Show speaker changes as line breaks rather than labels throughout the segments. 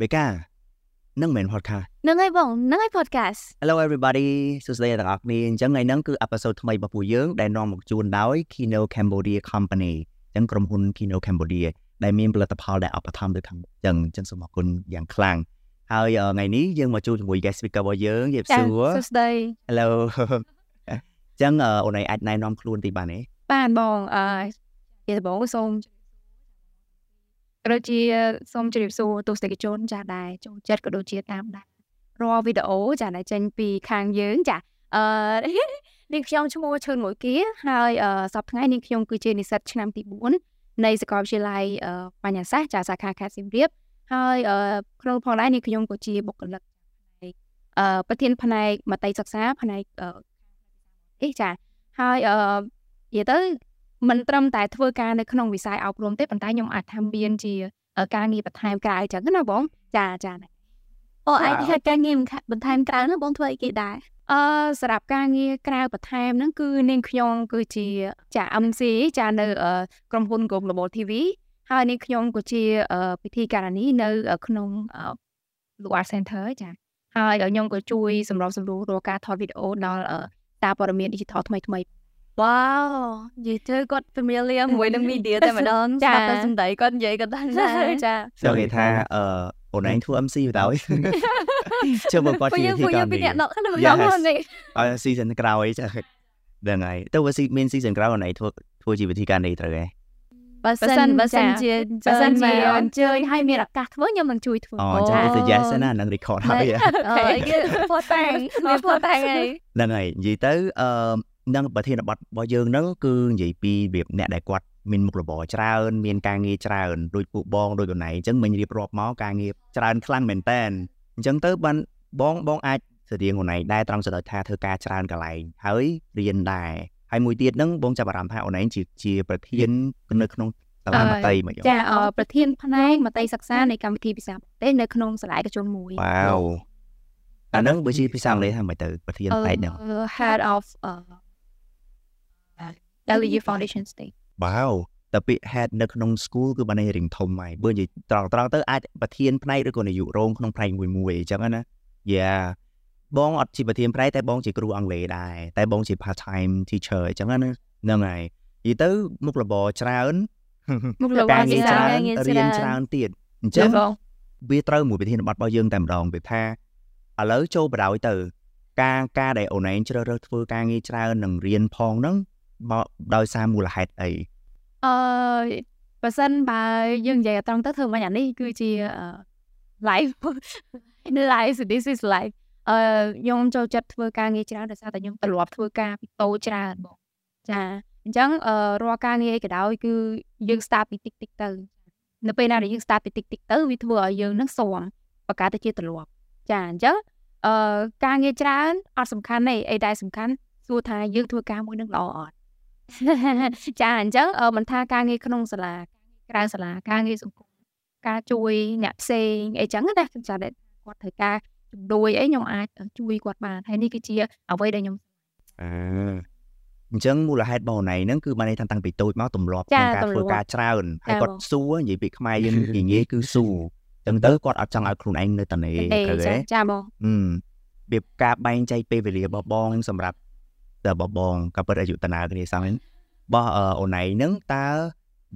បេកានឹងមិន podcast
ហ្នឹងហើយបងហ្នឹងហើយ podcast
Hello everybody សួស្តីអ្នកទាំងអស់គ្នាអញ្ចឹងថ្ងៃហ្នឹងគឺ episode ថ្មីរបស់ពួកយើងដែលនាំមកជូនដោយ Kino Cambodia Company អញ្ចឹងក្រុមហ៊ុន Kino Cambodia ដែលមានផលិតផលដែលឧបត្ថម្ភទៅខាងមុខអញ្ចឹងអញ្ចឹងសូមអរគុណយ៉ាងខ្លាំងហើយថ្ងៃនេះយើងមកជួបជាមួយ guest speaker របស់យើងយេបសួរ
សួស្តី
Hello អញ្ចឹងអូនឯងអាចណែនាំខ្លួនតិចបានទេ
បានបងអឺជាដំបូងសូម ដូចជាសូមជម្រាបសួរទស្សនិកជនចាដែលចូលចិត្តក៏ដូចជាតាមដានរាល់វីដេអូចាដែលចេញពីខាងយើងចាអឺនាងខ្ញុំឈ្មោះឈឿនមួយគៀហើយសប្តាហ៍ថ្ងៃនាងខ្ញុំគឺជានិស្សិតឆ្នាំទី4នៃសាកលវិទ្យាល័យបញ្ញាសាស្ត្រចាសាខាខេត្តសៀមរាបហើយក្នុងផងដែរនាងខ្ញុំក៏ជាបុគ្គលិកផ្នែកប្រធានផ្នែកមតិសិក្សាផ្នែកអីចាហើយអឺនិយាយទៅ មិនត្រឹមតែធ្វើការនៅក្នុងវិស័យអប់រំទេប៉ុន្តែខ្ញុំអាចធ្វើមានជាការងារបន្ថែមក្រៅចឹងណាបងចាចា
អូអាចធ្វើការងារបន្ថែមក្រៅនោះបងធ្វើអីគេដែរ
អឺសម្រាប់ការងារក្រៅបន្ថែមហ្នឹងគឺនាងខ្ញុំគឺជាចា MC ចានៅក្រុមហ៊ុន Global TV ហើយនាងខ្ញុំក៏ជាពិធីការនីនៅក្នុង Luar Center ចាហើយខ្ញុំក៏ជួយសម្របសម្រួលរាល់ការថតវីដេអូដល់តាព័ត៌មាន digital ថ្មីថ្មី
វ៉ាវនិយាយទៅគាត់ familiar មួយនឹង media តែម្ដងស្ដាប់តែសំដីគាត់និយាយគាត់ដឹងដែរចា
ចូលគេថាអឺអូនឯងធ្វើ MC ទៅដោយជឿមកគាត់ជា
ទីកម្មពីអ្នកដកក្នុងក្នុងនេះ
អឺ season ក្រោយចាដឹងហើយទៅវាមាន season ក្រោយអូនឯងធ្វើធ្វើជាវិធីការនេះត្រូវហ៎
បើសិនបើសិនជាបើសិនជាអញ្ជើញឲ្យមានឱកាសធ្វើខ្ញុំនឹងជួយធ្វើ
អូចាទៅ yes ណានឹង record ហើយ
អូគេផតតាំងមានផតតាំងហើយ
ហ្នឹងហើយនិយាយទៅអឺ នឹងប្រធានបទរបស់យើងហ្នឹងគឺនិយាយពីរបៀបអ្នកដែលគាត់មានមុខរបរច្រើនមានការងារច្រើនដូចពួកបងដូចកណៃអញ្ចឹងមិញរៀបរាប់មកការងារច្រើនខ្លាំងមែនតែនអញ្ចឹងទៅបានបងបងអាចស្រៀងកណៃដែរត្រង់ចំណុចថាធ្វើការច្រើនកន្លែងហើយរៀនដែរហើយមួយទៀតហ្នឹងបងចាប់អារម្មណ៍ថាអូនឯងជាជាប្រធាននៅក្នុងសាលាមត្តេយ្យមក
ចាប្រធានផ្នែកមត្តេយ្យសិក្សានៃកម្មវិធីភាសាប្រទេសនៅក្នុងសាលាឯកជនមួយ
វ៉ាវអាហ្នឹងបើជាភាសាអង់គ្លេសថាមិនទៅប្រធានផ្នែកហ្នឹង
head of LU Foundation State
វ៉ាវតែពាក្យ head នៅក្នុង school គឺបានន័យរៀងធំហើយបើនិយាយត្រង់ត្រង់ទៅអាចប្រធានផ្នែកឬក៏នាយករងក្នុងផ្នែកមួយមួយអញ្ចឹងណា Yeah បងអត់ជាប្រធានផ្នែកតែបងជាគ្រូអង់គ្លេសដែរតែបងជា part time teacher អញ្ចឹងណាហ្នឹងហើយនិយាយទៅមុខរបរច្រើន
មុខរបរច្រើន
រៀនច្រើនទៀតអញ្ចឹងវាត្រូវមួយប្រធានបទរបស់យើងតែម្ដងវាថាឥឡូវចូលបដ ாய் ទៅ ការការដែលអូនឯងជ្រើសរើសធ្វើការងារច្រើននឹងរៀនផងហ្នឹងមក ដោយសារមូលហេតុអី
អឺបើសិនបើយើងនិយាយត្រង់ទៅធ្វើមិនអានេះគឺជា live live so this is live អឺខ្ញុំចូលចិត្តធ្វើការងារច្រើនដោយសារតែខ្ញុំទ្រលាប់ធ្វើការពីតូចច្រើនបងចាអញ្ចឹងអឺរាល់ការងារអីក៏ដោយគឺយើង start ពីតិចតិចទៅនៅពេលណាដែលយើង start ពីតិចតិចទៅវាធ្វើឲ្យយើងនឹងស៊ាំបកាទៅជាទ្រលាប់ចាអញ្ចឹងអឺការងារច្រើនអត់សំខាន់ទេអីដែលសំខាន់សួរថាយើងធ្វើការមួយនឹងល្អអត់ ចាអញ្ចឹងមិនថាការងារក្នុងសាលាក្រៅសាលាការងារសង្គមការជួយអ្នកផ្សេងអីចឹងណាខ្ញុំចាត់គាត់ត្រូវការជំនួយអីខ្ញុំអាចជួយគាត់បានហើយនេះគឺជាអ្វីដែលខ្ញុំ
អឺអញ្ចឹងមូលហេតុបងណៃហ្នឹងគឺបានន័យថាតាំងពីតូចមកទម្លាប់ក្នុងការធ្វើការច្រើនហើយគាត់សួរនិយាយពីខ្មែរយើងនិយាយគឺសួរចឹងទៅគាត់អត់ចង់ឲ្យខ្លួនឯងនៅតនេ
ត្រូវទេចាបង
អឺរបៀបការបែងចែកពេលវេលារបស់បងសម្រាប់ តើបបងក៏ពិតអាយុតនាគ្នាសោះបោះអូនឯងហ្នឹងតើ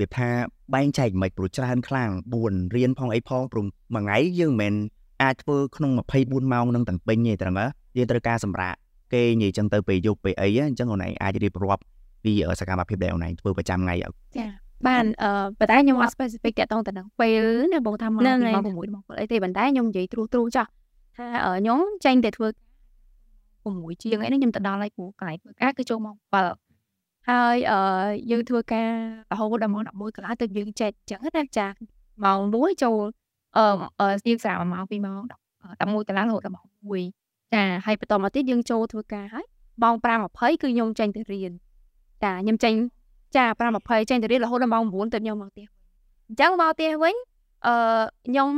វាថាបែងចែកមិនព្រោះច្រើនខ្លាំង4រៀនផងអីផងព្រោះមួយថ្ងៃយើងមិនមែនអាចធ្វើក្នុង24ម៉ោងនឹងទាំងពេញទេត្រឹមយើងត្រូវការសម្រាប់គេនិយាយចឹងទៅពេលយប់ពេលអីអញ្ចឹងអូនឯងអាចរៀបរាប់ពីសកម្មភាពដែលអូនឯងធ្វើប្រចាំថ្ងៃ
ចាបានអឺប៉ុន្តែខ្ញុំអត់ specific តាក់ទងទៅនឹងពេលណាបងថាមកពីម៉ោង6ម៉ោង7អីទេប៉ុន្តែខ្ញុំនិយាយទ្រុសទ្រុសចោះថាខ្ញុំចេញតែធ្វើ 6ជាងអីហ្នឹងខ្ញុំទៅដល់ហើយកន្លែងធ្វើការគឺចូលម៉ោង7ហើយអឺយើងធ្វើការរហូតដល់ម៉ោង11កន្លះទៅយើងចេះអញ្ចឹងណាចាម៉ោង1ចូលអឺយើងស្រាវម៉ោង2ម៉ោង11កន្លះរហូតដល់ម៉ោង1ចាហើយបន្តមកទៀតយើងចូលធ្វើការហើយម៉ោង5:20គឺខ្ញុំចេញទៅរៀនចាខ្ញុំចេញចា5:20ចេញទៅរៀនរហូតដល់ម៉ោង9ទៅខ្ញុំមកផ្ទះអញ្ចឹងមកផ្ទះវិញអឺខ្ញុំ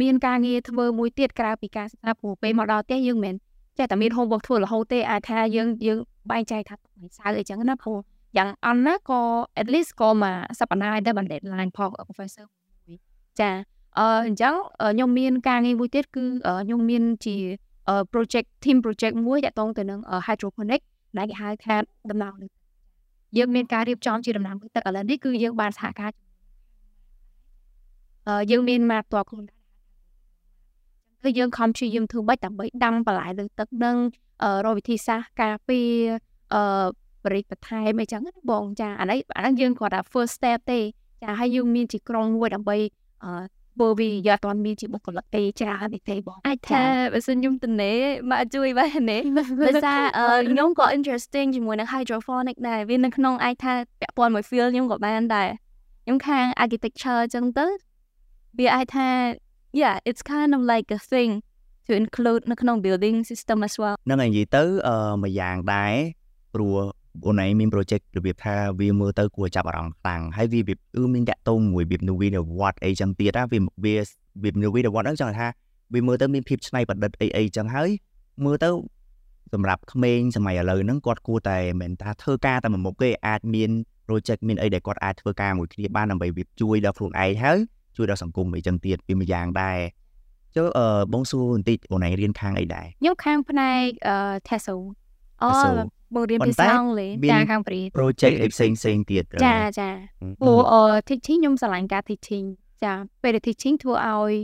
មានការងារធ្វើមួយទៀតក្រៅពីការសិក្សាព្រោះពេលមកដល់ផ្ទះយើងមិន ចេះតែមាន homework ធ្វើរហូតទេអាចថាយើងយើងបែងចែកថាថ្ងៃសៅរ៍អីចឹងណាព្រោះយ៉ាងអន់ណាក៏ at least ក៏មកសប្តាហ៍ដែរបាន deadline ផង professor មួយចាអឺអញ្ចឹងខ្ញុំមានការងារមួយទៀតគឺខ្ញុំមានជា project team project មួយតាក់ទងទៅនឹង hydroponic ដែលគេហៅថាដំណាំទឹកយើងមានការរៀបចំជាដំណាំទឹកឥឡូវនេះគឺយើងបានសហការអឺយើងមានមកតបខ្លួន គឺយើងខំព្យាយាមធ្វើបាច់ដើម្បីដាំបន្លែលើទឹកនឹងរកវិធីសាស្ត្រការពារអឺបរិបបន្ថែមអីចឹងណាបងចាអានេះអានេះយើងគាត់ថា first step ទេចាហើយយើងមានជាក្រុមមួយដើម្បីអឺបើវាយកអត់មានជាបុគ្គលិកទេច្រើនទេទេបង
អាចថាបើសិនខ្ញុំទៅនេមកជួយបាននេដោយសារខ្ញុំក៏ interesting ជាមួយនឹង hydroponic ដែរវានៅក្នុងអាចថាពាក់ព័ន្ធមួយ field ខ្ញុំក៏បានដែរខ្ញុំខាង architecture អញ្ចឹងទៅវាអាចថា yeah it's kind of like a thing to include នៅក្នុង building system as well
នឹងនិយាយទៅអឺមួយយ៉ាងដែរព្រោះអូនឯងមាន project របៀបថាវាមើលទៅគួរចាប់អារម្មណ៍ខ្លាំងហើយវាវាគឺមានតាក់ទងមួយរបៀប Novi នៅវត្តអីចឹងទៀតណាវាវារបៀប Novi នៅវត្តហ្នឹងចង់ថាវាមើលទៅមានភាពច្នៃប្រឌិតអីអីចឹងហើយមើលទៅសម្រាប់ក្មេងសម័យឥឡូវហ្នឹងគាត់គួរតែមិនថាធ្វើការតែមួយមុខទេអាចមាន project មានអីដែលគាត់អាចធ្វើការមួយគ្នាបានដើម្បីវាជួយដល់ខ្លួនឯងហើយ ជួយដល់សង្គមអីចឹងទៀតវាមួយយ៉ាងដែរចុះអឺបងសួរបន្តិចអូនឯងរៀនខាងអីដែរ
ខ្ញុំខាងផ្នែកអឺ TESO
អូបង្រៀនភាសាអង់គ្លេស
ចាខាងព្រី
project អីផ្សេងផ្សេងទៀត
ចាចាព្រោះអឺ teaching ខ្ញុំឆ្លាញ់ការ teaching ចាពេល teaching ធ្វើឲ្យ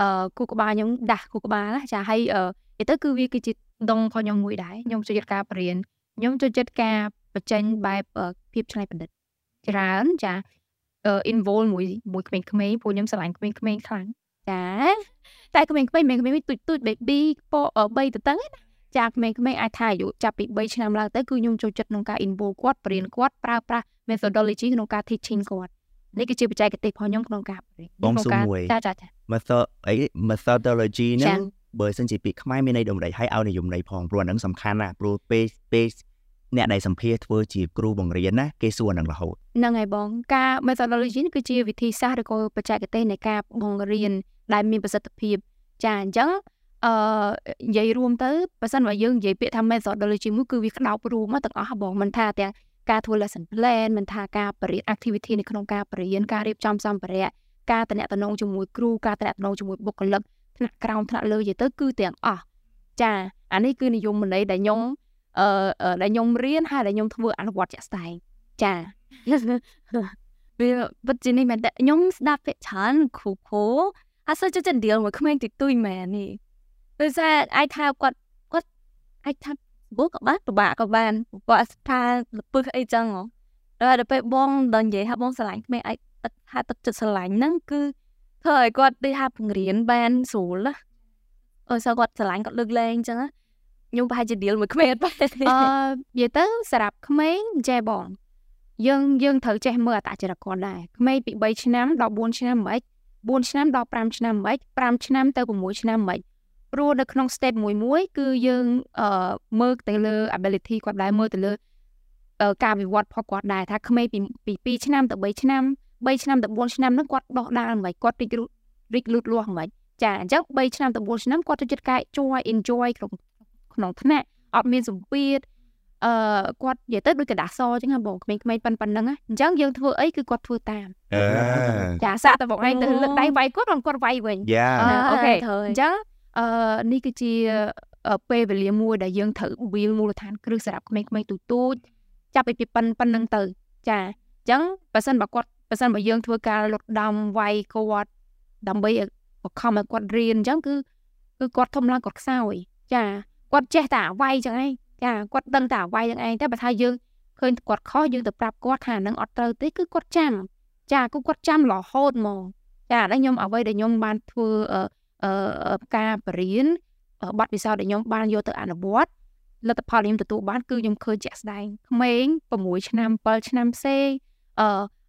អឺគូក្បាលខ្ញុំដាស់គូក្បាលចាហើយអឺទៅគឺវាគឺជាដងរបស់ខ្ញុំមួយដែរខ្ញុំចូលចិត្តការបរៀនខ្ញុំចូលចិត្តការបញ្ចេញបែបភាពច្នៃប្រឌិតច្រើនចា involve មួយមួយក្មេងៗព្រោះខ្ញុំឆ្លាញ់ក្មេងៗខ្លាំងចាតែក្មេងៗមិនក្មេងៗទូចទូច baby ពោ3ទៅទៅណាចាក្មេងៗអាចថាអាយុចាប់ពី3ឆ្នាំឡើងទៅគឺខ្ញុំចូលចិត្តក្នុងការ involve គាត់បរៀនគាត់ប្រើប្រាស់ methodology ក្នុងការ teaching គាត់នេះគឺជាបច្ចេកទេសរបស់ខ្ញុំក្នុងការបរៀន
បងសុំមួយ
ចាចាចា
method អី methodology ហ្នឹងបើសិនជាពាក្យខ្មែរមានន័យដូចម្ដេចហើយឲ្យនិយមន័យផងព្រោះអាហ្នឹងសំខាន់ណាព្រោះពេលពេល អ្នកដែលសម្ភារធ្វើជាគ្រូបង្រៀនណាគេសួរនឹងរហូត
ហ្នឹងហើយបងការ methodology គឺជាវិធីសាស្ត្រឬក៏បច្ចេកទេសនៃការបង្រៀនដែលមានប្រសិទ្ធភាពចាអញ្ចឹងអឺនិយាយរួមទៅបើសិនបើយើងនិយាយពាក្យថា methodology មួយគឺវាក្តោបរួមមកទាំងអស់បងមិនថាទាំងការធ្វើ lesson plan មិនថាការបរិយា activity នៅក្នុងការបរិញ្ញាការរៀបចំសម្ភារៈការតំណតំណងជាមួយគ្រូការតំណតំណងជាមួយបុគ្គលិកថ្នាក់ក្រោមថ្នាក់លើនិយាយទៅគឺទាំងអស់ចាអានេះគឺនិយមន័យដែលខ្ញុំ អឺដែលខ្ញុំរៀនហើយដែលខ្ញុំធ្វើអនុវត្តជាក់ស្ដែងចា
វាពិតជានេះមែនតែខ្ញុំស្ដាប់ពាក្យច្រើនគ្រូគ្រូអត់សូវចិត្ត deal មួយក្មេងតិចតួចមែននេះដោយសារអាចថាគាត់គាត់អាចថាបូក៏បានពិបាកក៏បានគាត់ថាលពឹសអីចឹងហ៎ដល់ដល់ពេលបងដល់និយាយថាបងស្រឡាញ់ក្មេងអាចទឹកថាទឹកចិត្តស្រឡាញ់ហ្នឹងគឺធ្វើឲ្យគាត់ដូចថាបង្រៀនបានស្រួលណាអឺសោះគាត់ស្រឡាញ់គាត់លើកលែងអញ្ចឹង ខ្ញុំប្រហែលជា deal មួយក្មេងអត់បានអឺនិ
យាយទៅសម្រាប់ក្មេងចេះបងយើងយើងត្រូវចេះមើលអត្តចរិតគាត់ដែរក្មេងពី3ឆ្នាំដល់4ឆ្នាំមិន4ឆ្នាំដល់5ឆ្នាំមិន5ឆ្នាំទៅ6ឆ្នាំមិនព្រោះនៅក្នុង state មួយមួយគឺយើងអឺមើលទៅលើ ability គាត់ដែរមើលទៅលើការវិវត្តរបស់គាត់ដែរថាក្មេងពីពី2ឆ្នាំទៅ3ឆ្នាំ3ឆ្នាំទៅ4ឆ្នាំហ្នឹងគាត់ដោះដាលមិនគាត់រីករីកលូតលាស់មិនចាអញ្ចឹង3ឆ្នាំទៅ4ឆ្នាំគាត់ទៅចិត្តកាយ joy enjoy ក្នុង ក្នុងថ្នាក់អត់មានសម្ពាធអឺគាត់និយាយទៅដូចกระดาษសអញ្ចឹងបងក្មេងៗប៉ុណ្្នឹងអញ្ចឹងយើងធ្វើអីគឺគាត់ធ្វើតាមចាសាក់តែបងឯងទៅលើកដៃវាយគាត់គាត់វាយវិញអូខេអញ្ចឹងអឺនេះគឺជាពេលវេលាមួយដែលយើងត្រូវវាលមូលដ្ឋានគ្រឹះសម្រាប់ក្មេងៗទូទូចចាប់ពីប៉ុណ្ប៉ុណ្្នឹងទៅចាអញ្ចឹងបើសិនបើគាត់បើសិនបើយើងធ្វើការលុតដំវាយគាត់ដើម្បីបង្ខំឲ្យគាត់រៀនអញ្ចឹងគឺគឺគាត់ធំឡើងគាត់ខ្សោយចា គាត់ចេះតែវាយចឹងឯងចាគាត់ដឹងតែវាយចឹងឯងតែបើថាយើងឃើញគាត់ខុសយើងទៅប្រាប់គាត់ថានឹងអត់ត្រូវទេគឺគាត់ចាំចាគឺគាត់ចាំរហូតហ្មងចាដល់ខ្ញុំអ្វីដែលខ្ញុំបានធ្វើអឺការបរៀនបទពិសោធន៍ដែលខ្ញុំបានយកទៅអនុវត្តលទ្ធផលខ្ញុំទទួលបានគឺខ្ញុំឃើញជាក់ស្ដែងក្មេង6ឆ្នាំ7ឆ្នាំផ្សេងអឺ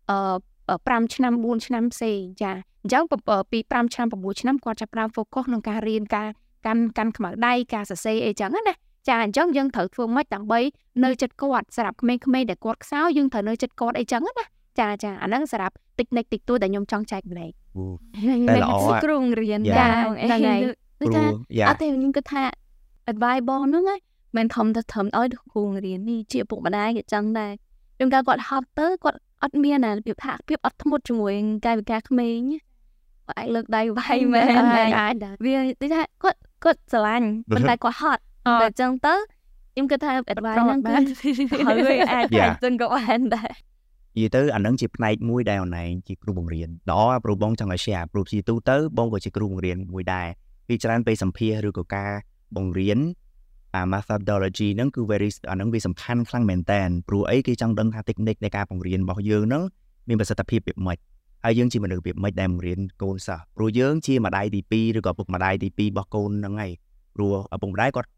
អឺ5ឆ្នាំ4ឆ្នាំផ្សេងចាអញ្ចឹងពី5ឆ្នាំ6ឆ្នាំគាត់ចាប់ផ្ដើម focus ក្នុងការរៀនការ កាន់កាន់ខ្មៅដៃការសរសេរអីចឹងណាចាអញ្ចឹងយើងត្រូវធ្វើម៉េចដើម្បីនៅចិត្តគាត់សម្រាប់ក្មេងៗដែលគាត់ខ្សោយយើងត្រូវនៅចិត្តគាត់អីចឹងណាចាចាអាហ្នឹងសម្រាប់តិចនិចតិចតួដែលខ្ញុំចង់ចែកម្លែក
តែល្អ
គ្រូរៀនចាហ្នឹងហើយដូចថាអត់ទេខ្ញុំគិតថា advice បងហ្នឹងមិនធំទៅធំឲ្យគ្រូរៀននេះជាពុកម្ដាយគេចឹងដែរខ្ញុំកាលគាត់ហត់ទៅគាត់អត់មានអារបៀបថាភាពអត់ធ្មត់ជាមួយកាយវិការក្មេងអាចលើកដៃវាយមែន
អាច
វាដូចថាគាត់ គាត់ស្រឡាញ់ប៉ុន្តែគាត់ហត់តែអញ្ចឹងទៅខ្ញុំគិតថា advice ហ្នឹងគឺហើយអាចអាចចឹងក៏បានដែរ
និយាយទៅអានឹងជាផ្នែកមួយដែលអនឡាញជាគ្រូបង្រៀនល្អព្រោះបងចង់ឲ្យ share ព្រោះជាទូទៅបងក៏ជាគ្រូបង្រៀនមួយដែរពីច្រើនពេលសម្ភាសឬក៏ការបង្រៀនអា methodology ហ្នឹងគឺ very អាហ្នឹងវាសំខាន់ខ្លាំងមែនតើព្រោះអីគេចង់ដឹងថា technique នៃការបង្រៀនរបស់យើងហ្នឹងមានប្រសិទ្ធភាពយ៉ាងម៉េច ហើយយើងជាមនុស្សរបៀបម៉េចដែលបង្រៀនកូនសិស្សព្រោះយើងជាម្ដាយទី2ឬក៏ឪពុកម្ដាយទី2របស់កូនហ្នឹងហើយព្រោះឪពុកម្ដាយគាត់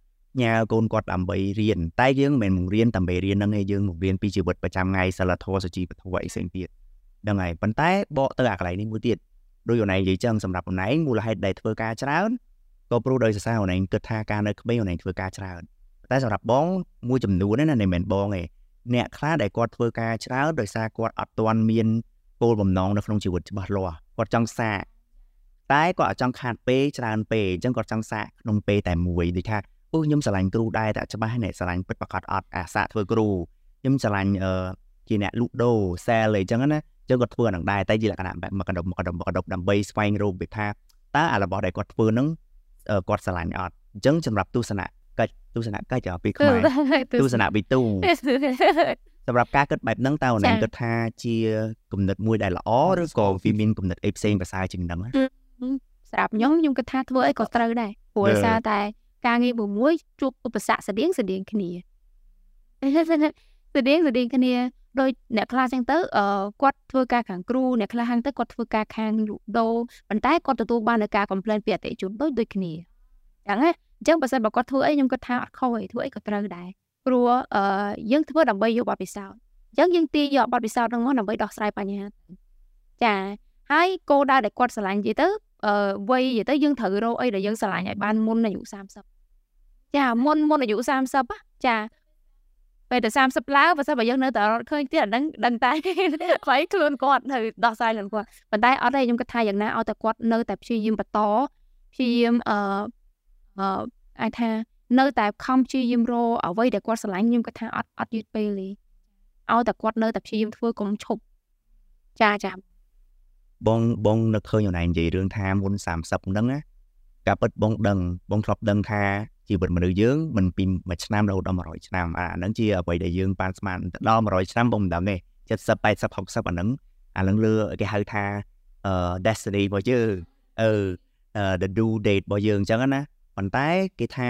ញ៉ាកូនគាត់ដើម្បីរៀនតែយើងមិនមែនបង្រៀនដើម្បីរៀនហ្នឹងឯងយើងបង្រៀនពីជីវិតប្រចាំថ្ងៃសិលធម៌សុជីវធម៌អីផ្សេងទៀតហ្នឹងហើយប៉ុន្តែបកទៅអាកន្លែងនេះមួយទៀតដោយអូនឯងនិយាយចឹងសម្រាប់អូនឯងមូលហេតុដែលធ្វើការច្រើនក៏ព្រោះដោយសរសើរអូនឯងគិតថាការនៅក្មេងអូនឯងធ្វើការច្រើនតែសម្រាប់បងមួយចំនួនណាមិនមែនបងទេអ្នកខ្លះដែលគាត់ធ្វើការច្រើនដោយសារគាត់អត់ទាន់មាន គោលបំណងនៅក្នុងជីវិតច្បាស់លាស់គាត់ចង់សាកតែគាត់អត់ចង់ខាតពេកច្រើនពេកអញ្ចឹងគាត់ចង់សាកក្នុងពេលតែមួយដូចថាអូខ្ញុំស្រឡាញ់គ្រូដែរតែច្បាស់នេះស្រឡាញ់ពិតប្រាកដអត់អាសាធ្វើគ្រូខ្ញុំស្រឡាញ់អឺជាអ្នកលក់ដូរ sale អីចឹងណាចឹងគាត់ធ្វើអានឹងដែរតែជាលក្ខណៈបែបមកកណ្ដុបមកកណ្ដុបមកកណ្ដុបដើម្បីស្វែងរកវាថាតើអារបស់ដែលគាត់ធ្វើហ្នឹងគាត់ស្រឡាញ់អត់អញ្ចឹងសម្រាប់ទស្សនៈកិច្ចទស្សនៈកិច្ចពីខ្មែរទស្សនៈវិទូ សម្រាប់ការគិតបែបហ្នឹងតើអូនគិតថាជាគំនិតមួយដែលល្អឬក៏វាមានគំនិតអីផ្សេងប្រសើរជាងហ្នឹង
សម្រាប់ខ្ញុំខ្ញុំគិតថាធ្វើអីក៏ត្រូវដែរព្រោះដោយសារតែការងារមួយជួបឧបសគ្គស្តៀងស្តៀងគ្នាស្តៀងស្តៀងគ្នាដោយអ្នកខ្លះចឹងទៅអឺគាត់ធ្វើការខាងគ្រូអ្នកខ្លះហាងទៅគាត់ធ្វើការខាងលក់ដូរប៉ុន្តែគាត់ទទួលបាននៅការ complain ពីអតិថិជនដូចដូចគ្នាចឹងណាអញ្ចឹងបើសិនបើគាត់ធ្វើអីខ្ញុំគាត់ថាអត់ខុសទេធ្វើអីក៏ត្រូវដែរ ព្រោះអឺយើងធ្វើដើម្បីយកបទពិសោធន៍អញ្ចឹងយើងទាញយកបទពិសោធន៍ហ្នឹងមកដើម្បីដោះស្រាយបញ្ហាចាហើយគោលដៅដែលគាត់ស្រឡាញ់និយាយទៅអឺវ័យនិយាយទៅយើងត្រូវរកអីដែលយើងស្រឡាញ់ឲ្យបានមុនអាយុ30ចាមុនមុនអាយុ30ចាពេលតែ30ឡើងបើសិនបើយើងនៅតែរត់ឃើញទៀតអាហ្នឹងដឹងតែខ្វៃខ្លួនគាត់នៅដោះស្រាយខ្លួនគាត់ប៉ុន្តែអត់ទេខ្ញុំគិតថាយ៉ាងណាឲ្យតែគាត់នៅតែព្យាយាមបន្តព្យាយាមអឺអឺអាចថា នៅតែខំព្យាយាមរកអ្វីដែលគាត់ស្រឡាញ់ខ្ញុំគិតថាអត់អត់យឺតពេលទេឲ្យតែគាត់នៅតែព្យាយាមធ្វើកុំឈប់ចាចា
បងបងនឹកឃើញអូនឯងនិយាយរឿងថាមុន30ហ្នឹងណាការពិតបងដឹងបងធ្លាប់ដឹងថាជីវិតមនុស្សយើងមិនពីមួយឆ្នាំរហូតដល់100ឆ្នាំអាហ្នឹងជាអ្វីដែលយើងបានស្មានដល់100ឆ្នាំបងមិនដឹងទេ70 80 60អាហ្នឹងអាហ្នឹងលើគេហៅថាអឺ destiny របស់យើងអឺ the due date របស់យើងអញ្ចឹងណាប៉ុន្តែគេថា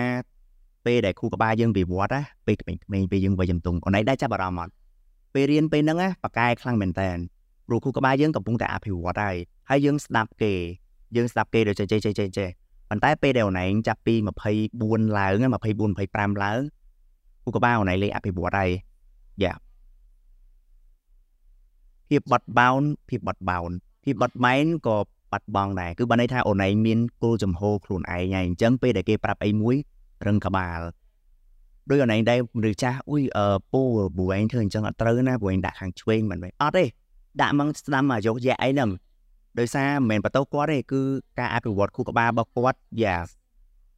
ពេលដែលគ្រូក្បាលយើងវិវត្តណាពេលក្មេងៗពេលយើងវ័យជំទង់អូនឯងដែរចាប់អារម្មណ៍អត់ពេលរៀនពេលហ្នឹងណាបកកែខ្លាំងមែនតើព្រោះគ្រូក្បាលយើងកំពុងតែអភិវឌ្ឍហើយហើយយើងស្ដាប់គេយើងស្ដាប់គេដូចចេះចេះចេះចេះប៉ុន្តែពេលដែលអូនឯងចាប់ពី24ឡើង24 25ឡើងគូក្បាលអូនឯងលេខអភិវឌ្ឍហើយយ៉ាភាពបត់បោនភាពបត់បោនភាពបត់បែនក៏បាត់បង់ដែរគឺបានន័យថាអូនឯងមានគោលចំហខ្លួនឯងហើយអញ្ចឹងពេលដែលគេប្រាប់អីមួយ រឹងក្បាលដោយអូនឯងដែរឬចាស់អ៊ុយអឺពូពូឯងធ្វើអញ្ចឹងអត់ត្រូវណាពូឯងដាក់ខាងឆ្វេងមិនមែនអត់ទេដាក់មកស្ដាំមកយកយ៉ាអីហ្នឹងដោយសារមិនមែនបន្ទោគាត់ទេគឺការអភិវឌ្ឍខួរក្បាលរបស់គាត់យ៉ា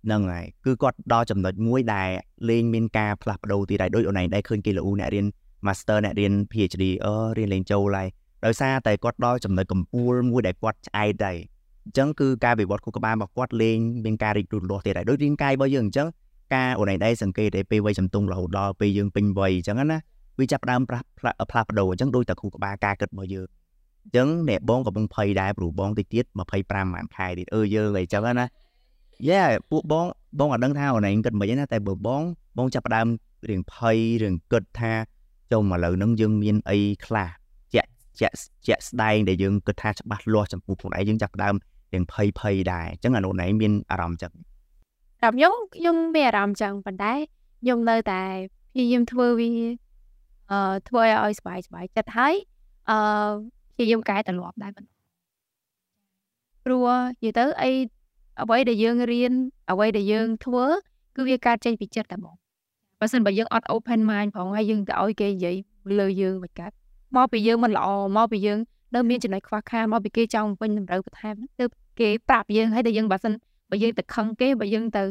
ហ្នឹងហើយគឺគាត់ដល់ចំណុចមួយដែលលេងមានការផ្លាស់ប្ដូរទៀតហើយដូចអូនឯងដែរឃើញគេលោកអ្នករៀន Master អ្នករៀន PhD អឺរៀនលេងចូលហើយដោយសារតែគាត់ដល់ចំណុចកំពូលមួយដែលគាត់ឆ្អែតដែរ អញ្ចឹងគឺការវិវត្តខួរក្បាលរបស់គាត់លេងមានការរីករូតលាស់ទៀតហើយដូចរាងកាយរបស់យើងអញ្ចឹងការអូនឯងដែរសង្កេតតែពេលវ័យជំទង់រហូតដល់ពេលយើងពេញវ័យអញ្ចឹងណាវាចាប់ដើមផ្លាស់ផ្លាស់ប្ដូរអញ្ចឹងដូចតែខួរក្បាលការគិតរបស់យើងអញ្ចឹងអ្នកបងក៏បងភ័យដែរព្រោះបងតិចទៀត25ម៉ានខែទៀតអឺយើងអីចឹងណាយេពួកបងបងអត់ដឹងថាអូនឯងគិតមិនណាតែបើបងបងចាប់ផ្ដើមរឿងភ័យរឿងគិតថាចុំឥឡូវហ្នឹងយើងមានអីខ្លះជាក់ជាក់ជាក់ស្ដែងដែលយើងគិតថាច្បាស់លាស់ចំពោះខ្លួនឯងយើងចាប់ផ្ដើម រឿងភ័យភ័យដែរអញ្ចឹងអានោះឯងមានអារម្មណ៍ចឹង
តាមខ្ញុំខ្ញុំមានអារម្មណ៍ចឹងប៉ុន្តែខ្ញុំនៅតែព្យាយាមធ្វើវាអឺធ្វើឲ្យសុបាយសុបាយចិត្តហើយអឺព្យាយាមកែទម្លាប់ដែរបន្តព្រោះនិយាយទៅអីអ្វីដែលយើងរៀនអ្វីដែលយើងធ្វើគឺវាកើតចេញពីចិត្តតែហ្មងបើសិនបើយើងអត់ open mind ផងហើយយើងទៅឲ្យគេនិយាយលើយើងមិនកើតមកពីយើងមិនល្អមកពីយើងនៅមានចំណុចខ្វះខាតមកពីគេចង់វិញតម្រូវបន្ថែមទៅ គេប្រាប់យើងហើយតែយើងបើសិនបើយើងទៅខឹងគេបើយើងទៅ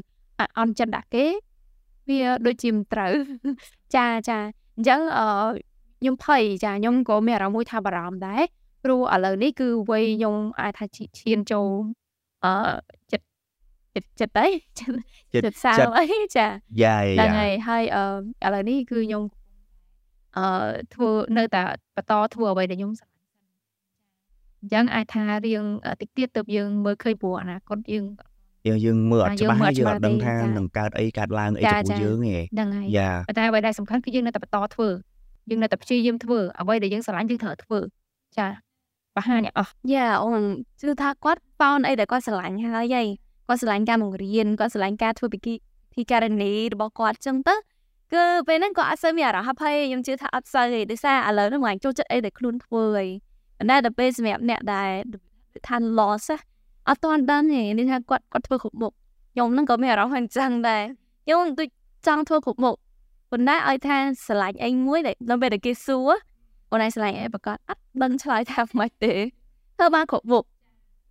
អន់ចិត្តដាក់គេវាដូចជាមិនត្រូវចាចាអញ្ចឹងអឺខ្ញុំភ័យចាខ្ញុំក៏មានអារម្មណ៍មួយថាបារម្ភដែរព្រោះឥឡូវនេះគឺវ័យខ្ញុំអាចថាឈានចូលអឺចិត្តចិត្តចិត្តអីចិត្តសាលអីចា
យ៉ា
ហ្នឹងហើយហើយអឺឥឡូវនេះគឺខ្ញុំអឺធ្វើនៅតែបន្តធ្វើអ្វីដែលខ្ញុំស្រឡាញ់សិន អញ្ចឹងអាចថារៀងតិចទៀតទៅយើងមើលឃើញព្រោះអនាគតយើង
យើងយើងមើលអត់ច្បាស់យើងអត់ដឹងថានឹងកើតអីកើតឡើងអីចំពោះយើងទេ
ហ្នឹងហើយយ៉ាតែអ្វីដែលសំខាន់គឺយើងនៅតែបន្តធ្វើយើងនៅតែព្យាយាមធ្វើអ្វីដែលយើងស្រឡាញ់យើងត្រូវធ្វើចាបង្ហាញអស់
យ៉ាអូនគឺថាគាត់បោនអីដែលគាត់ស្រឡាញ់ហើយហីគាត់ស្រឡាញ់ការបង្រៀនគាត់ស្រឡាញ់ការធ្វើពិធីធីការនីរបស់គាត់ចឹងទៅគឺពេលហ្នឹងគាត់អត់សូវមានអារម្មណ៍ហ័យខ្ញុំជឿថាអត់សូវទេដោយសារឥឡូវហ្នឹងមិនចូលចិត្តអីដែលខ្លួនធ្វើអី ប៉ុន្តែដល់ពេលសម្រាប់អ្នកដែលថា loss អត់ទាន់ដឹងទេនេះថាគាត់គាត់ធ្វើគ្រប់មុខខ្ញុំហ្នឹងក៏មានអារម្មណ៍អញ្ចឹងដែរខ្ញុំដូចចង់ធ្វើគ្រប់មុខប៉ុន្តែឲ្យថាស្រឡាញ់អីមួយដែលដល់ពេលដែលគេសួរអូនឯងឆ្លៃអីប្រកាសអត់ដឹងឆ្លើយថាមិនទេធ្វើបានគ្រប់មុខ